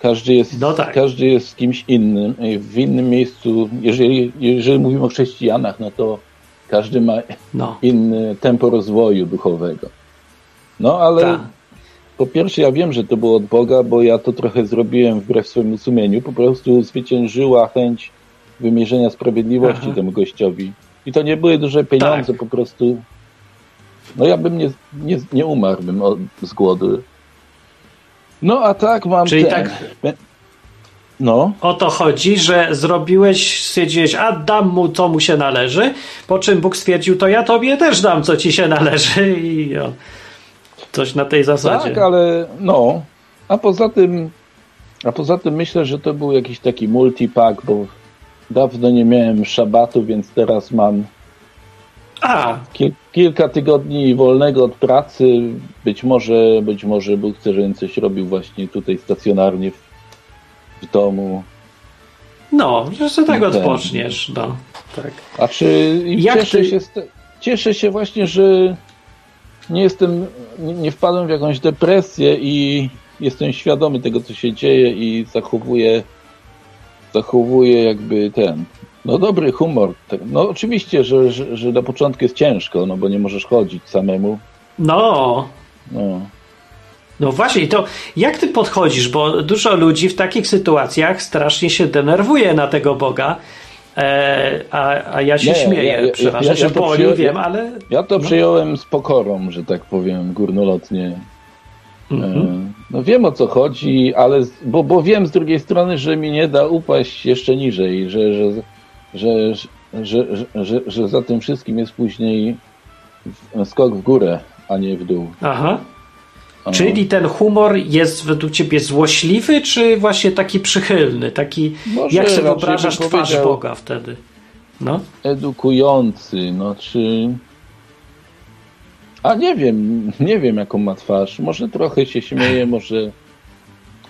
Każdy jest, no tak. każdy jest kimś innym, w innym miejscu. Jeżeli, jeżeli mówimy o chrześcijanach, no to każdy ma no. inne tempo rozwoju duchowego. No ale Ta. po pierwsze ja wiem, że to było od Boga, bo ja to trochę zrobiłem wbrew swojemu sumieniu. Po prostu zwyciężyła chęć wymierzenia sprawiedliwości Aha. temu gościowi. I to nie były duże pieniądze, tak. po prostu. No ja bym nie, nie, nie umarłbym od, z głodu. No a tak mam Czyli ten. tak no. O to chodzi, że zrobiłeś, stwierdziłeś, a dam mu, co mu się należy, po czym Bóg stwierdził, to ja tobie też dam, co ci się należy i o, coś na tej zasadzie. Tak, ale no, a poza tym, a poza tym myślę, że to był jakiś taki multipack, bo dawno nie miałem szabatu, więc teraz mam a. Kil, kilka tygodni wolnego od pracy. Być może, być może Bóg chce, żebym coś robił właśnie tutaj stacjonarnie w, w domu. No, że tak odpoczniesz. No, tak. A czy cieszę, ty... się, cieszę się właśnie, że nie jestem, nie wpadłem w jakąś depresję i jestem świadomy tego, co się dzieje i zachowuję, zachowuję jakby ten, no dobry humor. No oczywiście, że, że, że na początku jest ciężko, no bo nie możesz chodzić samemu. No. No. No właśnie, to jak ty podchodzisz? Bo dużo ludzi w takich sytuacjach strasznie się denerwuje na tego Boga, e, a, a ja się nie, śmieję. Ja, ja, Przepraszam, ja, ja, ja Poliu, wiem, ale... Ja to no. przyjąłem z pokorą, że tak powiem, górnolotnie. Mhm. E, no wiem o co chodzi, ale bo, bo wiem z drugiej strony, że mi nie da upaść jeszcze niżej, że, że, że, że, że, że, za tym wszystkim jest później skok w górę, a nie w dół. Aha. Czyli ten humor jest według ciebie złośliwy, czy właśnie taki przychylny? Taki, Może jak sobie wyobrażasz twarz Boga wtedy? No? Edukujący, no czy... A nie wiem, nie wiem jaką ma twarz. Może trochę się śmieje, może...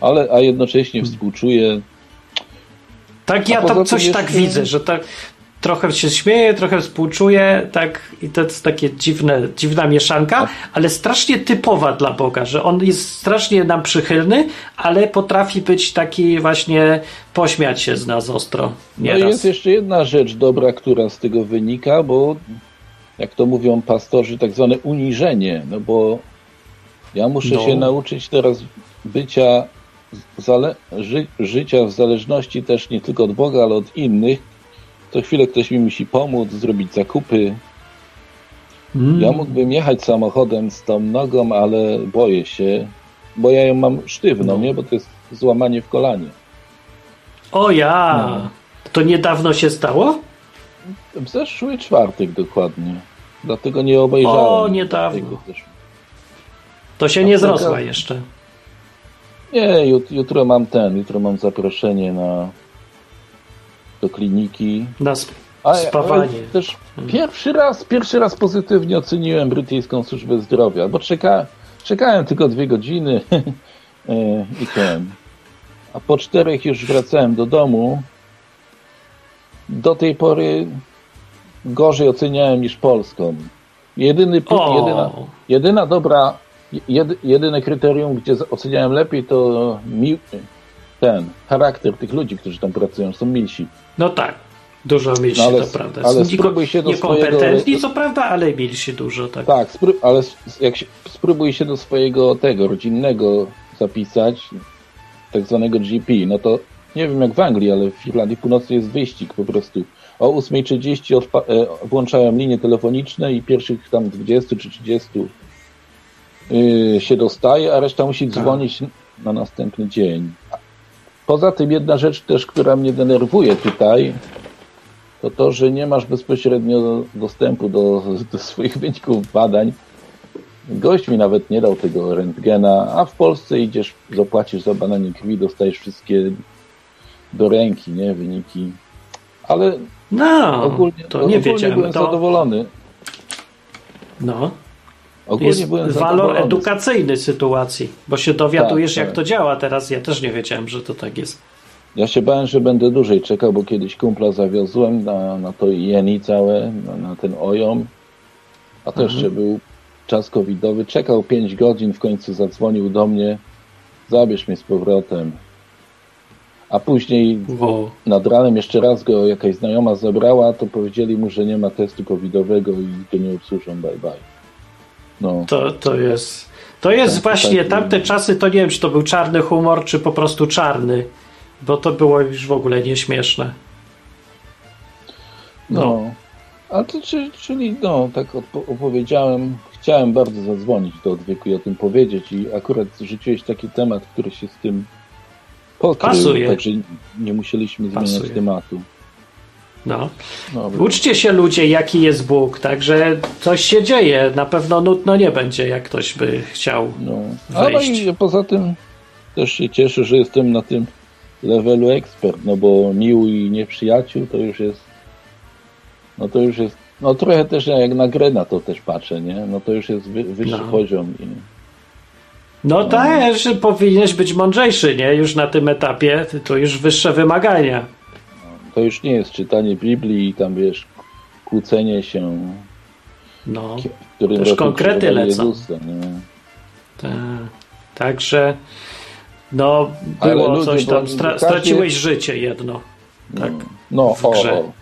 Ale, a jednocześnie współczuje. Tak, ja tam coś tak widzę, że tak, trochę się śmieje, trochę współczuje, tak, i to jest takie dziwne, dziwna mieszanka, ale strasznie typowa dla Boga, że on jest strasznie nam przychylny, ale potrafi być taki właśnie pośmiać się z nas ostro. Nieraz. No jest jeszcze jedna rzecz dobra, która z tego wynika, bo jak to mówią pastorzy, tak zwane uniżenie, no bo ja muszę no. się nauczyć teraz bycia, ży życia w zależności też nie tylko od Boga, ale od innych, co chwilę ktoś mi musi pomóc, zrobić zakupy. Mm. Ja mógłbym jechać samochodem z tą nogą, ale boję się, bo ja ją mam sztywną, no. nie? Bo to jest złamanie w kolanie. O ja! No. To niedawno się stało? W zeszły czwartek dokładnie. Dlatego nie obejrzałem. O, niedawno. To się nie zrosła jeszcze. Nie, jutro mam ten, jutro mam zaproszenie na do kliniki. Na spawanie. też hmm. pierwszy raz, pierwszy raz pozytywnie oceniłem brytyjską służbę zdrowia, bo czeka, czekałem tylko dwie godziny e, i ten. A po czterech już wracałem do domu. Do tej pory gorzej oceniałem niż Polską. Jedyny, jedyna, jedyna dobra, jedy, jedyne kryterium, gdzie oceniałem lepiej, to mi, ten charakter tych ludzi, którzy tam pracują, są milsi. No tak, dużo milsi, no, ale, to prawda. Ale spróbuj się do Niekompetentni, swojego... co prawda, ale milsi dużo, tak. Tak, ale jak się, spróbuj się do swojego tego rodzinnego zapisać, tak zwanego GP, no to nie wiem jak w Anglii, ale w Irlandii Północnej jest wyścig po prostu. O 8.30 e, włączałem linie telefoniczne i pierwszych tam 20 czy 30 yy, się dostaje, a reszta musi tak. dzwonić na następny dzień. Poza tym jedna rzecz też, która mnie denerwuje tutaj, to to, że nie masz bezpośrednio dostępu do, do swoich wyników badań. Gość mi nawet nie dał tego rentgena, a w Polsce idziesz, zapłacisz za badanie krwi, dostajesz wszystkie do ręki, nie, wyniki. Ale no, ogólnie, to nie ogólnie byłem to... zadowolony. No. Ogólnie jest walor edukacyjny sytuacji, bo się dowiadujesz, tak, jak tak. to działa. Teraz ja też nie wiedziałem, że to tak jest. Ja się bałem, że będę dłużej czekał, bo kiedyś kumpla zawiozłem na, na to jeni całe, na, na ten ojom, a to mhm. jeszcze był czas covidowy. Czekał 5 godzin, w końcu zadzwonił do mnie, zabierz mnie z powrotem. A później wow. nad ranem jeszcze raz go jakaś znajoma zabrała, to powiedzieli mu, że nie ma testu covidowego i go nie obsłużą, bye bye. No. To, to jest. To jest tak, właśnie tak, tamte czasy, to nie wiem, czy to był czarny humor, czy po prostu czarny, bo to było już w ogóle nieśmieszne. No. no. A to czyli, no, tak opowiedziałem, chciałem bardzo zadzwonić do odwyku i o tym powiedzieć i akurat rzuciłeś taki temat, który się z tym pokrył, Pasuje. także nie musieliśmy zmieniać Pasuje. tematu. No. Uczcie się ludzie, jaki jest Bóg, także coś się dzieje. Na pewno nudno nie będzie, jak ktoś by chciał no. Ale i poza tym też się cieszę, że jestem na tym levelu ekspert, no bo miły i nieprzyjaciół to już jest no to już jest no trochę też jak na grę na to też patrzę, nie? No to już jest wy, wyższy no. poziom. I, no, no tak, że powinieneś być mądrzejszy, nie? Już na tym etapie to już wyższe wymagania to już nie jest czytanie Biblii i tam wiesz, kłócenie się No, w też konkrety lecą. Jezusa, Ta, także no, było coś tam, stra straciłeś życie jedno. Tak, no, w grze. O, o.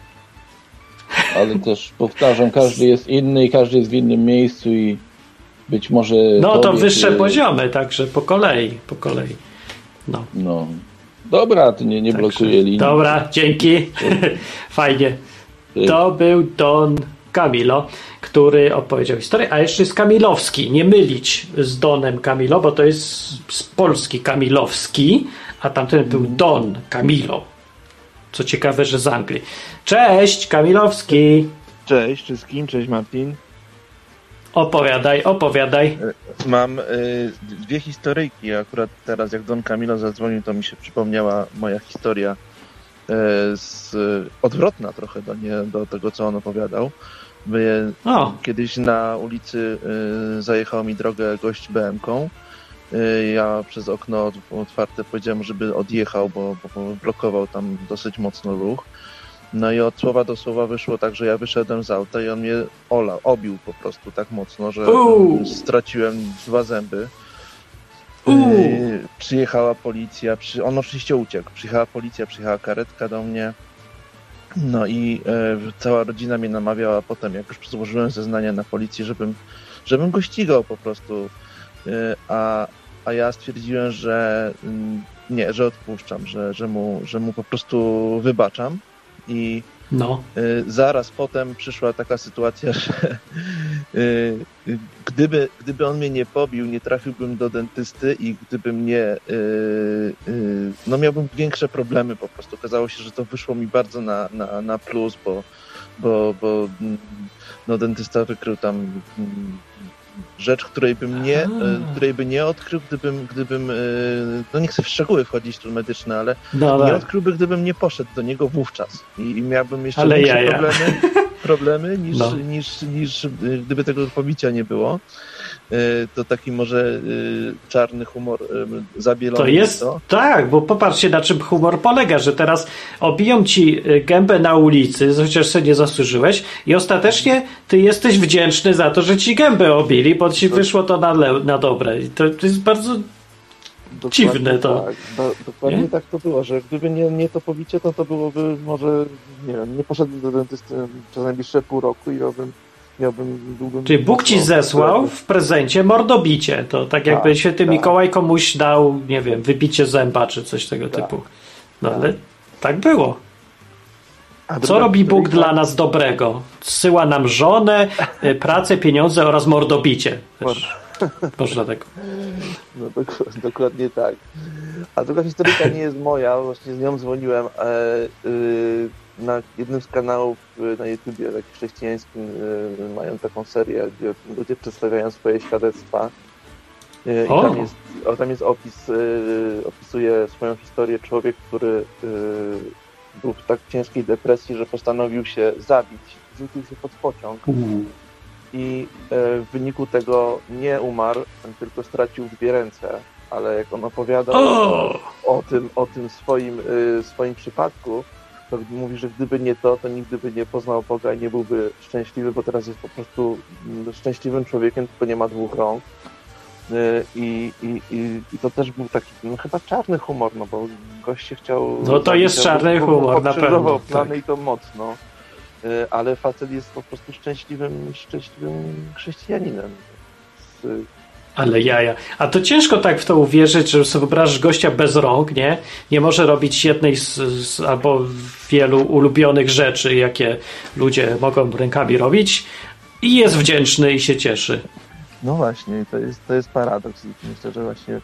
Ale też powtarzam, każdy jest inny i każdy jest w innym miejscu i być może. No to wyższe poziomy, także po kolei, po kolei. No. no. Dobra, to nie, nie także, blokuje linii. Dobra, dzięki. Fajnie. To był Don Camilo, który opowiedział historię, a jeszcze jest Kamilowski. Nie mylić z Donem Camilo, bo to jest z Polski Kamilowski, a tamten był. Don Camilo. Co ciekawe, że z Anglii. Cześć, Kamilowski. Cześć wszystkim, cześć Martin. Opowiadaj, opowiadaj. Mam y, dwie historyjki. Akurat teraz, jak Don Camilo zadzwonił, to mi się przypomniała moja historia y, z, odwrotna trochę do, nie, do tego, co on opowiadał. By, kiedyś na ulicy y, zajechał mi drogę gość BM-ką. ja przez okno otwarte powiedziałem, żeby odjechał, bo, bo blokował tam dosyć mocno ruch. No i od słowa do słowa wyszło tak, że ja wyszedłem z auta i on mnie ola, obił po prostu tak mocno, że straciłem dwa zęby. Yy, przyjechała policja, przy... on oczywiście uciekł. Przyjechała policja, przyjechała karetka do mnie. No i e, cała rodzina mnie namawiała potem, jak już złożyłem zeznania na policji, żebym, żebym go ścigał po prostu. E, a, a ja stwierdziłem, że mm, nie, że odpuszczam, że, że, mu, że mu po prostu wybaczam i no. Y, zaraz potem przyszła taka sytuacja, że y, gdyby, gdyby on mnie nie pobił, nie trafiłbym do dentysty i gdyby mnie, y, no miałbym większe problemy po prostu. Okazało się, że to wyszło mi bardzo na, na, na plus, bo, bo, bo mm, no, dentysta wykrył tam mm, rzecz, której bym nie, e, której by nie odkrył, gdybym, gdybym, e, no nie chcę w szczegóły wchodzić tu medyczne, ale no, nie odkryłby, gdybym nie poszedł do niego wówczas. I, i miałbym jeszcze ale większe problemy, problemy niż, no. niż, niż, niż gdyby tego pobicia nie było. E, to taki może e, czarny humor zabielony. To jest, to. tak, bo popatrzcie na czym humor polega, że teraz obiją ci gębę na ulicy, chociaż sobie nie zasłużyłeś i ostatecznie ty jesteś wdzięczny za to, że ci gębę obili, bo ci wyszło to na, na dobre. I to, to jest bardzo Dokładnie dziwne to. Tak, do, dokładnie nie? tak to było, że gdyby nie, nie to pobicie, to to byłoby może, nie wiem, nie poszedłbym do dentysty przez najbliższe pół roku i miałbym miałbym, byłbym... Czyli Bóg ci zesłał w prezencie mordobicie. To tak jakby tak, święty tak. Mikołaj komuś dał, nie wiem, wybicie zęba czy coś tego tak, typu. No tak. ale tak było. Co robi Bóg dla nas dobrego? Zsyła nam żonę, y, pracę, pieniądze oraz mordobicie. Też. Można tak. No dokładnie tak. A druga historyka nie jest moja, właśnie z nią dzwoniłem. E, y, na jednym z kanałów y, na YouTubie, takim chrześcijańskim, y, mają taką serię, gdzie ludzie przedstawiają swoje świadectwa. Y, I tam jest, tam jest opis, opisuje swoją historię człowiek, który był w tak ciężkiej depresji, że postanowił się zabić. Rzucił się pod pociąg. I w wyniku tego nie umarł, tylko stracił dwie ręce. Ale jak on opowiadał o, o tym, o tym swoim, swoim przypadku, to mówi, że gdyby nie to, to nigdy by nie poznał Boga i nie byłby szczęśliwy, bo teraz jest po prostu mm, szczęśliwym człowiekiem, tylko nie ma dwóch rąk. Y, I, i, i, to też był taki, no chyba czarny humor, no bo gość się chciał... No to jest czarny humor, na pewno. plany tak. i to mocno, y, ale facet jest po prostu szczęśliwym, szczęśliwym chrześcijaninem. Ale jaja. A to ciężko tak w to uwierzyć, że sobie wyobrażasz gościa bez rąk, nie? Nie może robić jednej z, z, albo wielu ulubionych rzeczy, jakie ludzie mogą rękami robić i jest wdzięczny i się cieszy. No właśnie, to jest, to jest paradoks. Myślę, że właśnie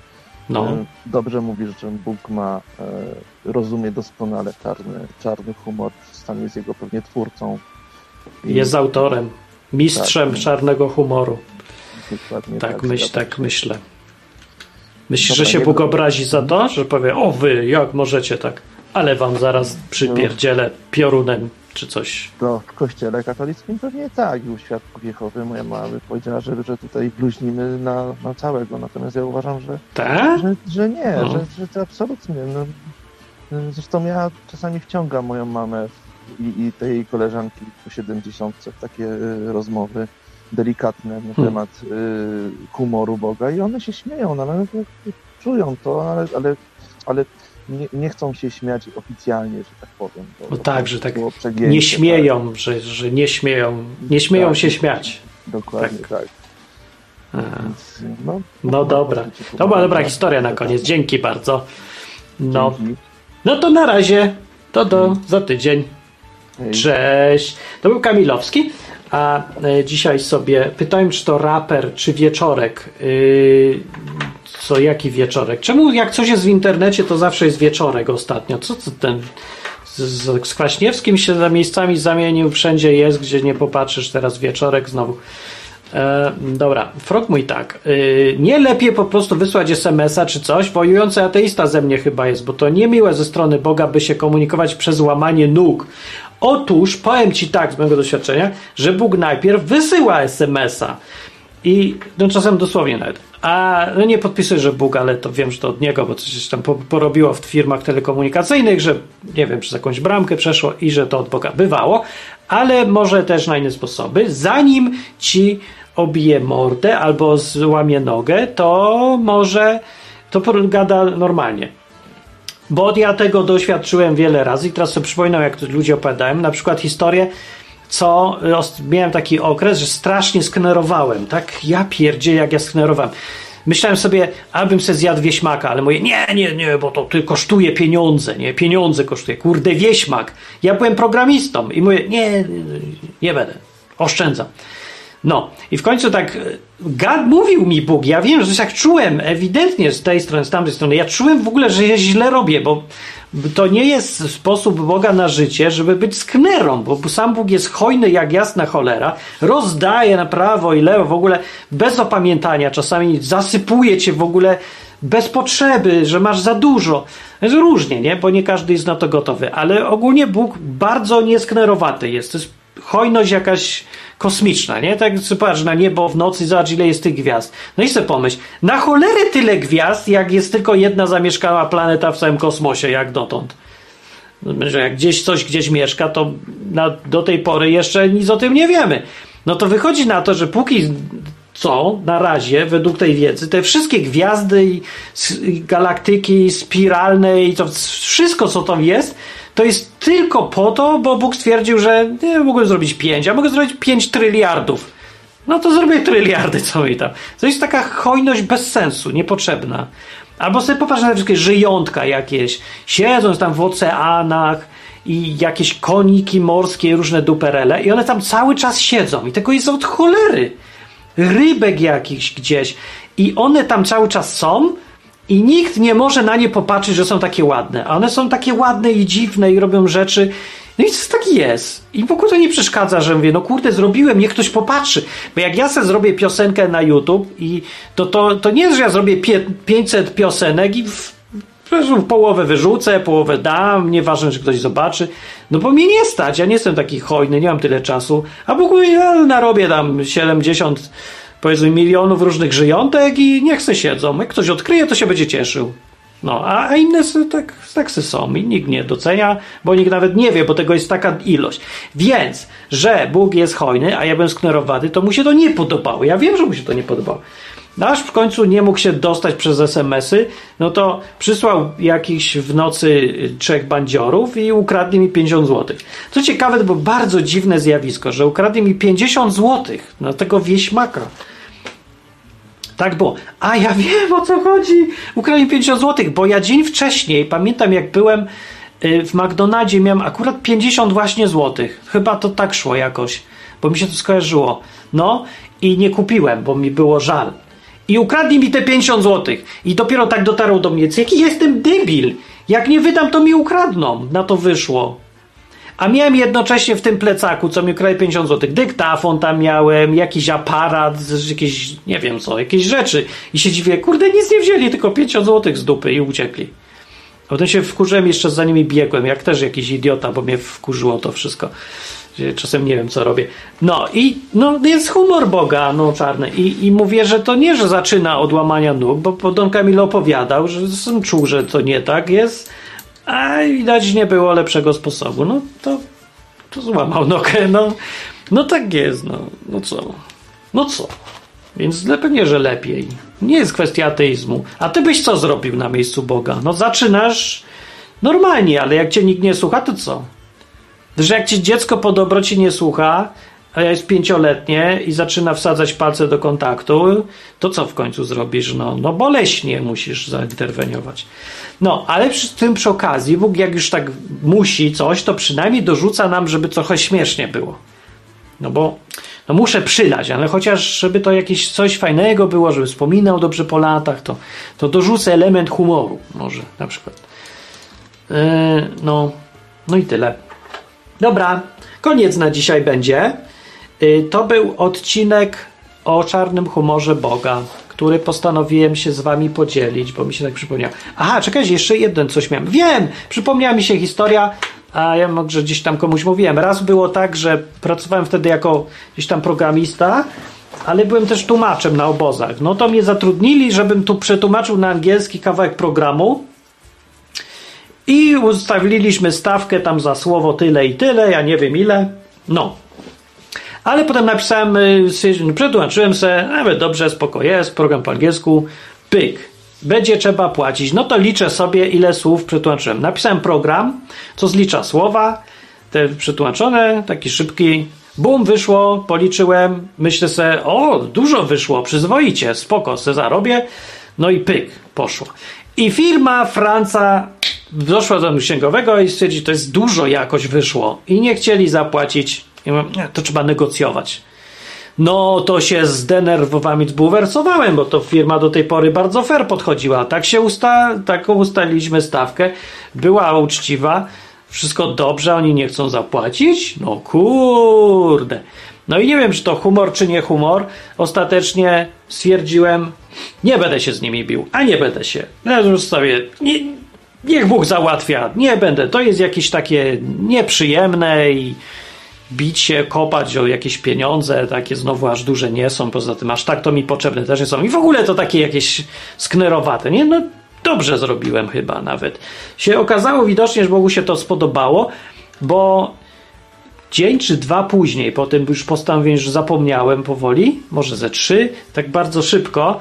no. E, dobrze mówisz, że Bóg ma, e, rozumie doskonale czarny, czarny humor, sam jest jego pewnie twórcą. I... Jest autorem, mistrzem tak. czarnego humoru. Dokładnie tak, tak, myśl, tak myślę. Myślisz, że się Bóg obrazi za to, że powie, o wy, jak możecie tak, ale wam zaraz przypierdzielę piorunem czy coś. No, w kościele katolickim pewnie tak i u świadków Jehowy moja mama powiedziała, że, że tutaj bluźnimy na, na całego, natomiast ja uważam, że, tak? że, że nie, no. że, że to absolutnie. No, zresztą ja czasami wciągam moją mamę i, i tej koleżanki po 70 w takie y, rozmowy delikatne na hmm. temat y, humoru Boga i one się śmieją, no, ale czują to, ale, ale, ale nie, nie, chcą się śmiać oficjalnie, że tak powiem. To, no tak, że tak nie śmieją, tak. Że, że nie śmieją, nie śmieją tak, się śmiać. Dokładnie tak. tak. Więc, no, no dobra. To była dobra historia na koniec. Dzięki bardzo. No, no to na razie. To do za tydzień. Cześć. To był Kamilowski. A e, dzisiaj sobie pytałem, czy to raper, czy wieczorek. Yy, co, jaki wieczorek? Czemu jak coś jest w internecie, to zawsze jest wieczorek ostatnio? Co to ten z, z Kwaśniewskim się za miejscami zamienił, wszędzie jest, gdzie nie popatrzysz, teraz wieczorek znowu. E, dobra, frog mój tak. E, nie lepiej po prostu wysłać SMS-a czy coś? Wojujący ateista ze mnie chyba jest, bo to niemiłe ze strony Boga, by się komunikować przez łamanie nóg. Otóż powiem ci tak z mojego doświadczenia, że Bóg najpierw wysyła SMS-a. I no czasem dosłownie nawet. A no nie podpisuję, że Bóg, ale to wiem, że to od niego, bo coś tam porobiło w firmach telekomunikacyjnych, że nie wiem, przez jakąś bramkę przeszło i że to od Boga bywało, ale może też na inne sposoby. Zanim ci obije mordę albo złamie nogę, to może to gada normalnie. Bo ja tego doświadczyłem wiele razy i teraz sobie przypominam, jak ludzie opowiadałem, na przykład historię, co miałem taki okres, że strasznie sknerowałem, tak? Ja pierdzie, jak ja sknerowałem. Myślałem sobie, abym se zjadł wieśmaka, ale mówię, nie, nie, nie, bo to ty kosztuje pieniądze, nie, pieniądze kosztuje, kurde, wieśmak. Ja byłem programistą i mówię, nie, nie będę, oszczędzam. No i w końcu tak e, gad mówił mi Bóg, ja wiem, że tak czułem ewidentnie z tej strony, z tamtej strony, ja czułem w ogóle, że ja źle robię, bo to nie jest sposób Boga na życie, żeby być sknerą, bo sam Bóg jest hojny jak jasna cholera, rozdaje na prawo i lewo w ogóle bez opamiętania, czasami zasypuje cię w ogóle bez potrzeby, że masz za dużo. Jest różnie, nie? Bo nie każdy jest na to gotowy, ale ogólnie Bóg bardzo niesknerowaty jest. To jest hojność jakaś kosmiczna, nie? Tak patrz na niebo w nocy, zobacz ile jest tych gwiazd. No i sobie pomyśl, na cholerę tyle gwiazd, jak jest tylko jedna zamieszkała planeta w całym kosmosie, jak dotąd. Że jak gdzieś coś gdzieś mieszka, to na, do tej pory jeszcze nic o tym nie wiemy. No to wychodzi na to, że póki co na razie, według tej wiedzy, te wszystkie gwiazdy i, galaktyki spiralne i to wszystko, co tam jest, to jest tylko po to, bo Bóg stwierdził, że nie mogę zrobić 5, a mogę zrobić 5 tryliardów. No to zrobię tryliardy, mi tam. To jest taka hojność bez sensu, niepotrzebna. Albo sobie popatrz na wszystkie żyjątka jakieś, siedząc tam w oceanach i jakieś koniki morskie, różne duperele i one tam cały czas siedzą i tego jest od cholery. Rybek jakiś gdzieś i one tam cały czas są, i nikt nie może na nie popatrzeć, że są takie ładne. A one są takie ładne i dziwne i robią rzeczy. No i to tak jest. I w ogóle to nie przeszkadza, że mówię, no kurde, zrobiłem, niech ktoś popatrzy. Bo jak ja sobie zrobię piosenkę na YouTube i to, to, to nie jest, że ja zrobię 500 piosenek i w, w połowę wyrzucę, połowę dam, nieważne, czy ktoś zobaczy. No bo mnie nie stać, ja nie jestem taki hojny, nie mam tyle czasu. A w ogóle ja narobię tam 70 powiedzmy milionów różnych żyjątek i niech se siedzą. Jak ktoś odkryje, to się będzie cieszył. No, a inne tak, tak są i nikt nie docenia, bo nikt nawet nie wie, bo tego jest taka ilość. Więc, że Bóg jest hojny, a ja byłem sknerowany, to mu się to nie podobało. Ja wiem, że mu się to nie podobało. Aż w końcu nie mógł się dostać przez SMS-y, no to przysłał jakiś w nocy trzech bandziorów i ukradli mi 50 zł. Co ciekawe, to było bardzo dziwne zjawisko, że ukradli mi 50 zł na tego wieśmaka. Tak było. A ja wiem o co chodzi. Ukradli 50 zł, bo ja dzień wcześniej, pamiętam jak byłem y, w McDonaldzie, miałem akurat 50 właśnie złotych. Chyba to tak szło jakoś, bo mi się to skojarzyło. No i nie kupiłem, bo mi było żal. I ukradli mi te 50 zł. I dopiero tak dotarło do mnie, jaki jestem debil. Jak nie wydam, to mi ukradną. Na to wyszło. A miałem jednocześnie w tym plecaku, co mi ukradli 50 zł, dyktafon tam miałem, jakiś aparat, jakieś, nie wiem co, jakieś rzeczy. I się dziwię, kurde, nic nie wzięli, tylko 50 zł z dupy i uciekli. A potem się wkurzyłem jeszcze za nimi biegłem, jak też jakiś idiota, bo mnie wkurzyło to wszystko. Czasem nie wiem, co robię. No i no, jest humor Boga, no czarny. I, I mówię, że to nie, że zaczyna od łamania nóg, bo Don Camilo opowiadał, że czuł, że to nie tak jest, a widać nie było lepszego sposobu. No to, to złamał nogę, no, no tak jest, no, no co. No co? Więc pewnie, że lepiej. Nie jest kwestia ateizmu. A ty byś co zrobił na miejscu Boga? No zaczynasz normalnie, ale jak cię nikt nie słucha, to co? Że jak ci dziecko po dobroci nie słucha, a jest pięcioletnie i zaczyna wsadzać palce do kontaktu, to co w końcu zrobisz? No, no boleśnie musisz zainterweniować. No, ale przy tym przy okazji, Bóg jak już tak musi coś, to przynajmniej dorzuca nam, żeby trochę śmiesznie było. No bo no muszę przylać, ale chociaż żeby to jakieś coś fajnego było, żeby wspominał dobrze po latach, to, to dorzucę element humoru może na przykład. Yy, no, no i tyle. Dobra, koniec na dzisiaj będzie. Yy, to był odcinek o czarnym humorze Boga, który postanowiłem się z wami podzielić, bo mi się tak przypomniał. Aha, czekajcie, jeszcze jeden coś miałem. Wiem! Przypomniała mi się historia a ja może gdzieś tam komuś mówiłem. Raz było tak, że pracowałem wtedy jako gdzieś tam programista, ale byłem też tłumaczem na obozach. No to mnie zatrudnili, żebym tu przetłumaczył na angielski kawałek programu. I ustawiliśmy stawkę tam za słowo tyle i tyle, ja nie wiem ile. No. Ale potem napisałem, y, przetłumaczyłem se, nawet dobrze, spoko jest, program po angielsku, pyk będzie trzeba płacić. No to liczę sobie, ile słów przetłumaczyłem. Napisałem program, co zlicza słowa, te przetłumaczone, taki szybki. Bum, wyszło, policzyłem, myślę sobie, o, dużo wyszło, przyzwoicie, spoko, se zarobię. No i pyk, poszło. I firma Franca doszła do księgowego i stwierdzi, to jest dużo jakoś wyszło. I nie chcieli zapłacić. To trzeba negocjować. No to się zdenerwowałem i zbulwersowałem, bo to firma do tej pory bardzo fair podchodziła. Tak się usta, taką ustaliliśmy stawkę, była uczciwa, wszystko dobrze, oni nie chcą zapłacić? No kurde. No i nie wiem, czy to humor, czy nie humor. Ostatecznie stwierdziłem, nie będę się z nimi bił, a nie będę się. Ja już sobie, nie, niech Bóg załatwia, nie będę. To jest jakieś takie nieprzyjemne i bić się, kopać o jakieś pieniądze, takie znowu aż duże nie są, poza tym aż tak to mi potrzebne też nie są. I w ogóle to takie jakieś sknerowate, nie? No dobrze zrobiłem chyba nawet. Się okazało widocznie, że Bogu się to spodobało, bo dzień czy dwa później, po tym już postanowiłem, że zapomniałem powoli, może ze trzy, tak bardzo szybko,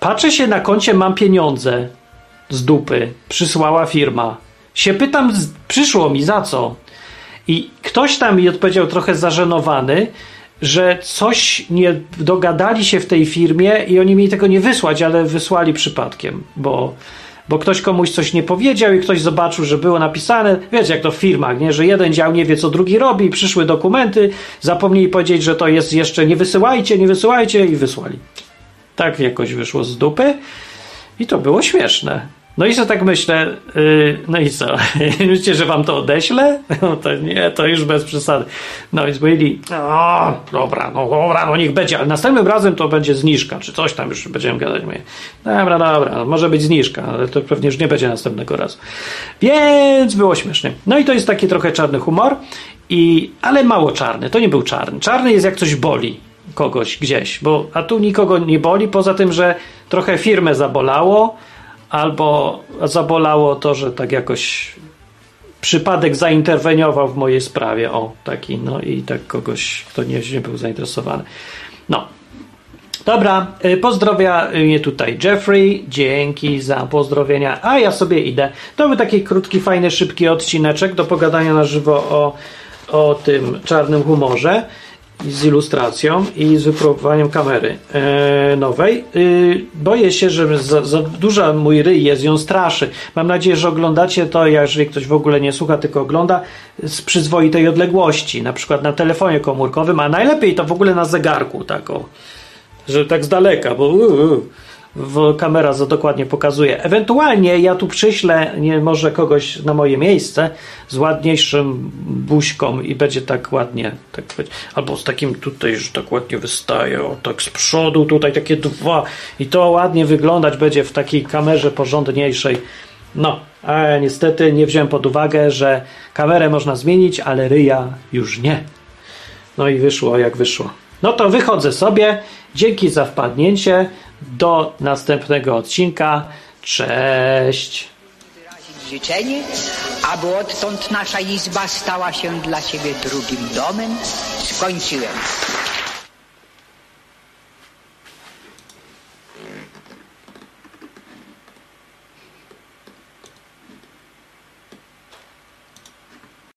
patrzę się na koncie, mam pieniądze z dupy, przysłała firma. Się pytam, przyszło mi za co? I ktoś tam mi odpowiedział trochę zażenowany, że coś nie dogadali się w tej firmie i oni mieli tego nie wysłać, ale wysłali przypadkiem, bo, bo ktoś komuś coś nie powiedział i ktoś zobaczył, że było napisane, wiecie jak to w firmach, nie? że jeden dział nie wie co drugi robi, przyszły dokumenty, zapomnieli powiedzieć, że to jest jeszcze nie wysyłajcie, nie wysyłajcie i wysłali. Tak jakoś wyszło z dupy i to było śmieszne. No i że tak myślę, yy, no i co? Myślicie, że wam to odeślę? No to nie, to już bez przesady. No więc powiedzieli, o, dobra, no dobra, no niech będzie, ale następnym razem to będzie zniżka, czy coś tam już będziemy gadać. Mówię, dobra, dobra, no może być zniżka, ale to pewnie już nie będzie następnego razu. Więc było śmiesznie. No i to jest taki trochę czarny humor, i, ale mało czarny, to nie był czarny. Czarny jest jak coś boli kogoś gdzieś, bo a tu nikogo nie boli, poza tym, że trochę firmę zabolało, albo zabolało to, że tak jakoś przypadek zainterweniował w mojej sprawie. O, taki, no i tak kogoś, kto nie, nie był zainteresowany. No. Dobra, y, pozdrowia mnie tutaj Jeffrey, dzięki za pozdrowienia, a ja sobie idę. To był taki krótki, fajny, szybki odcineczek do pogadania na żywo o, o tym czarnym humorze z ilustracją i z wypróbowaniem kamery e, nowej. E, boję się, że za, za duża mój ryj jest, ją straszy. Mam nadzieję, że oglądacie to, jeżeli ktoś w ogóle nie słucha, tylko ogląda z przyzwoitej odległości, na przykład na telefonie komórkowym, a najlepiej to w ogóle na zegarku, tak o, że tak z daleka, bo kamera za dokładnie pokazuje. Ewentualnie ja tu przyślę nie może kogoś na moje miejsce z ładniejszym buźką i będzie tak ładnie, tak albo z takim tutaj, że tak ładnie wystaje, o, tak z przodu tutaj takie dwa i to ładnie wyglądać będzie w takiej kamerze porządniejszej. No, a niestety nie wziąłem pod uwagę, że kamerę można zmienić, ale ryja już nie. No i wyszło jak wyszło. No to wychodzę sobie. Dzięki za wpadnięcie. Do następnego odcinka. Cześć! życzenie, aby odtąd nasza izba stała się dla Ciebie drugim domem. Skończyłem.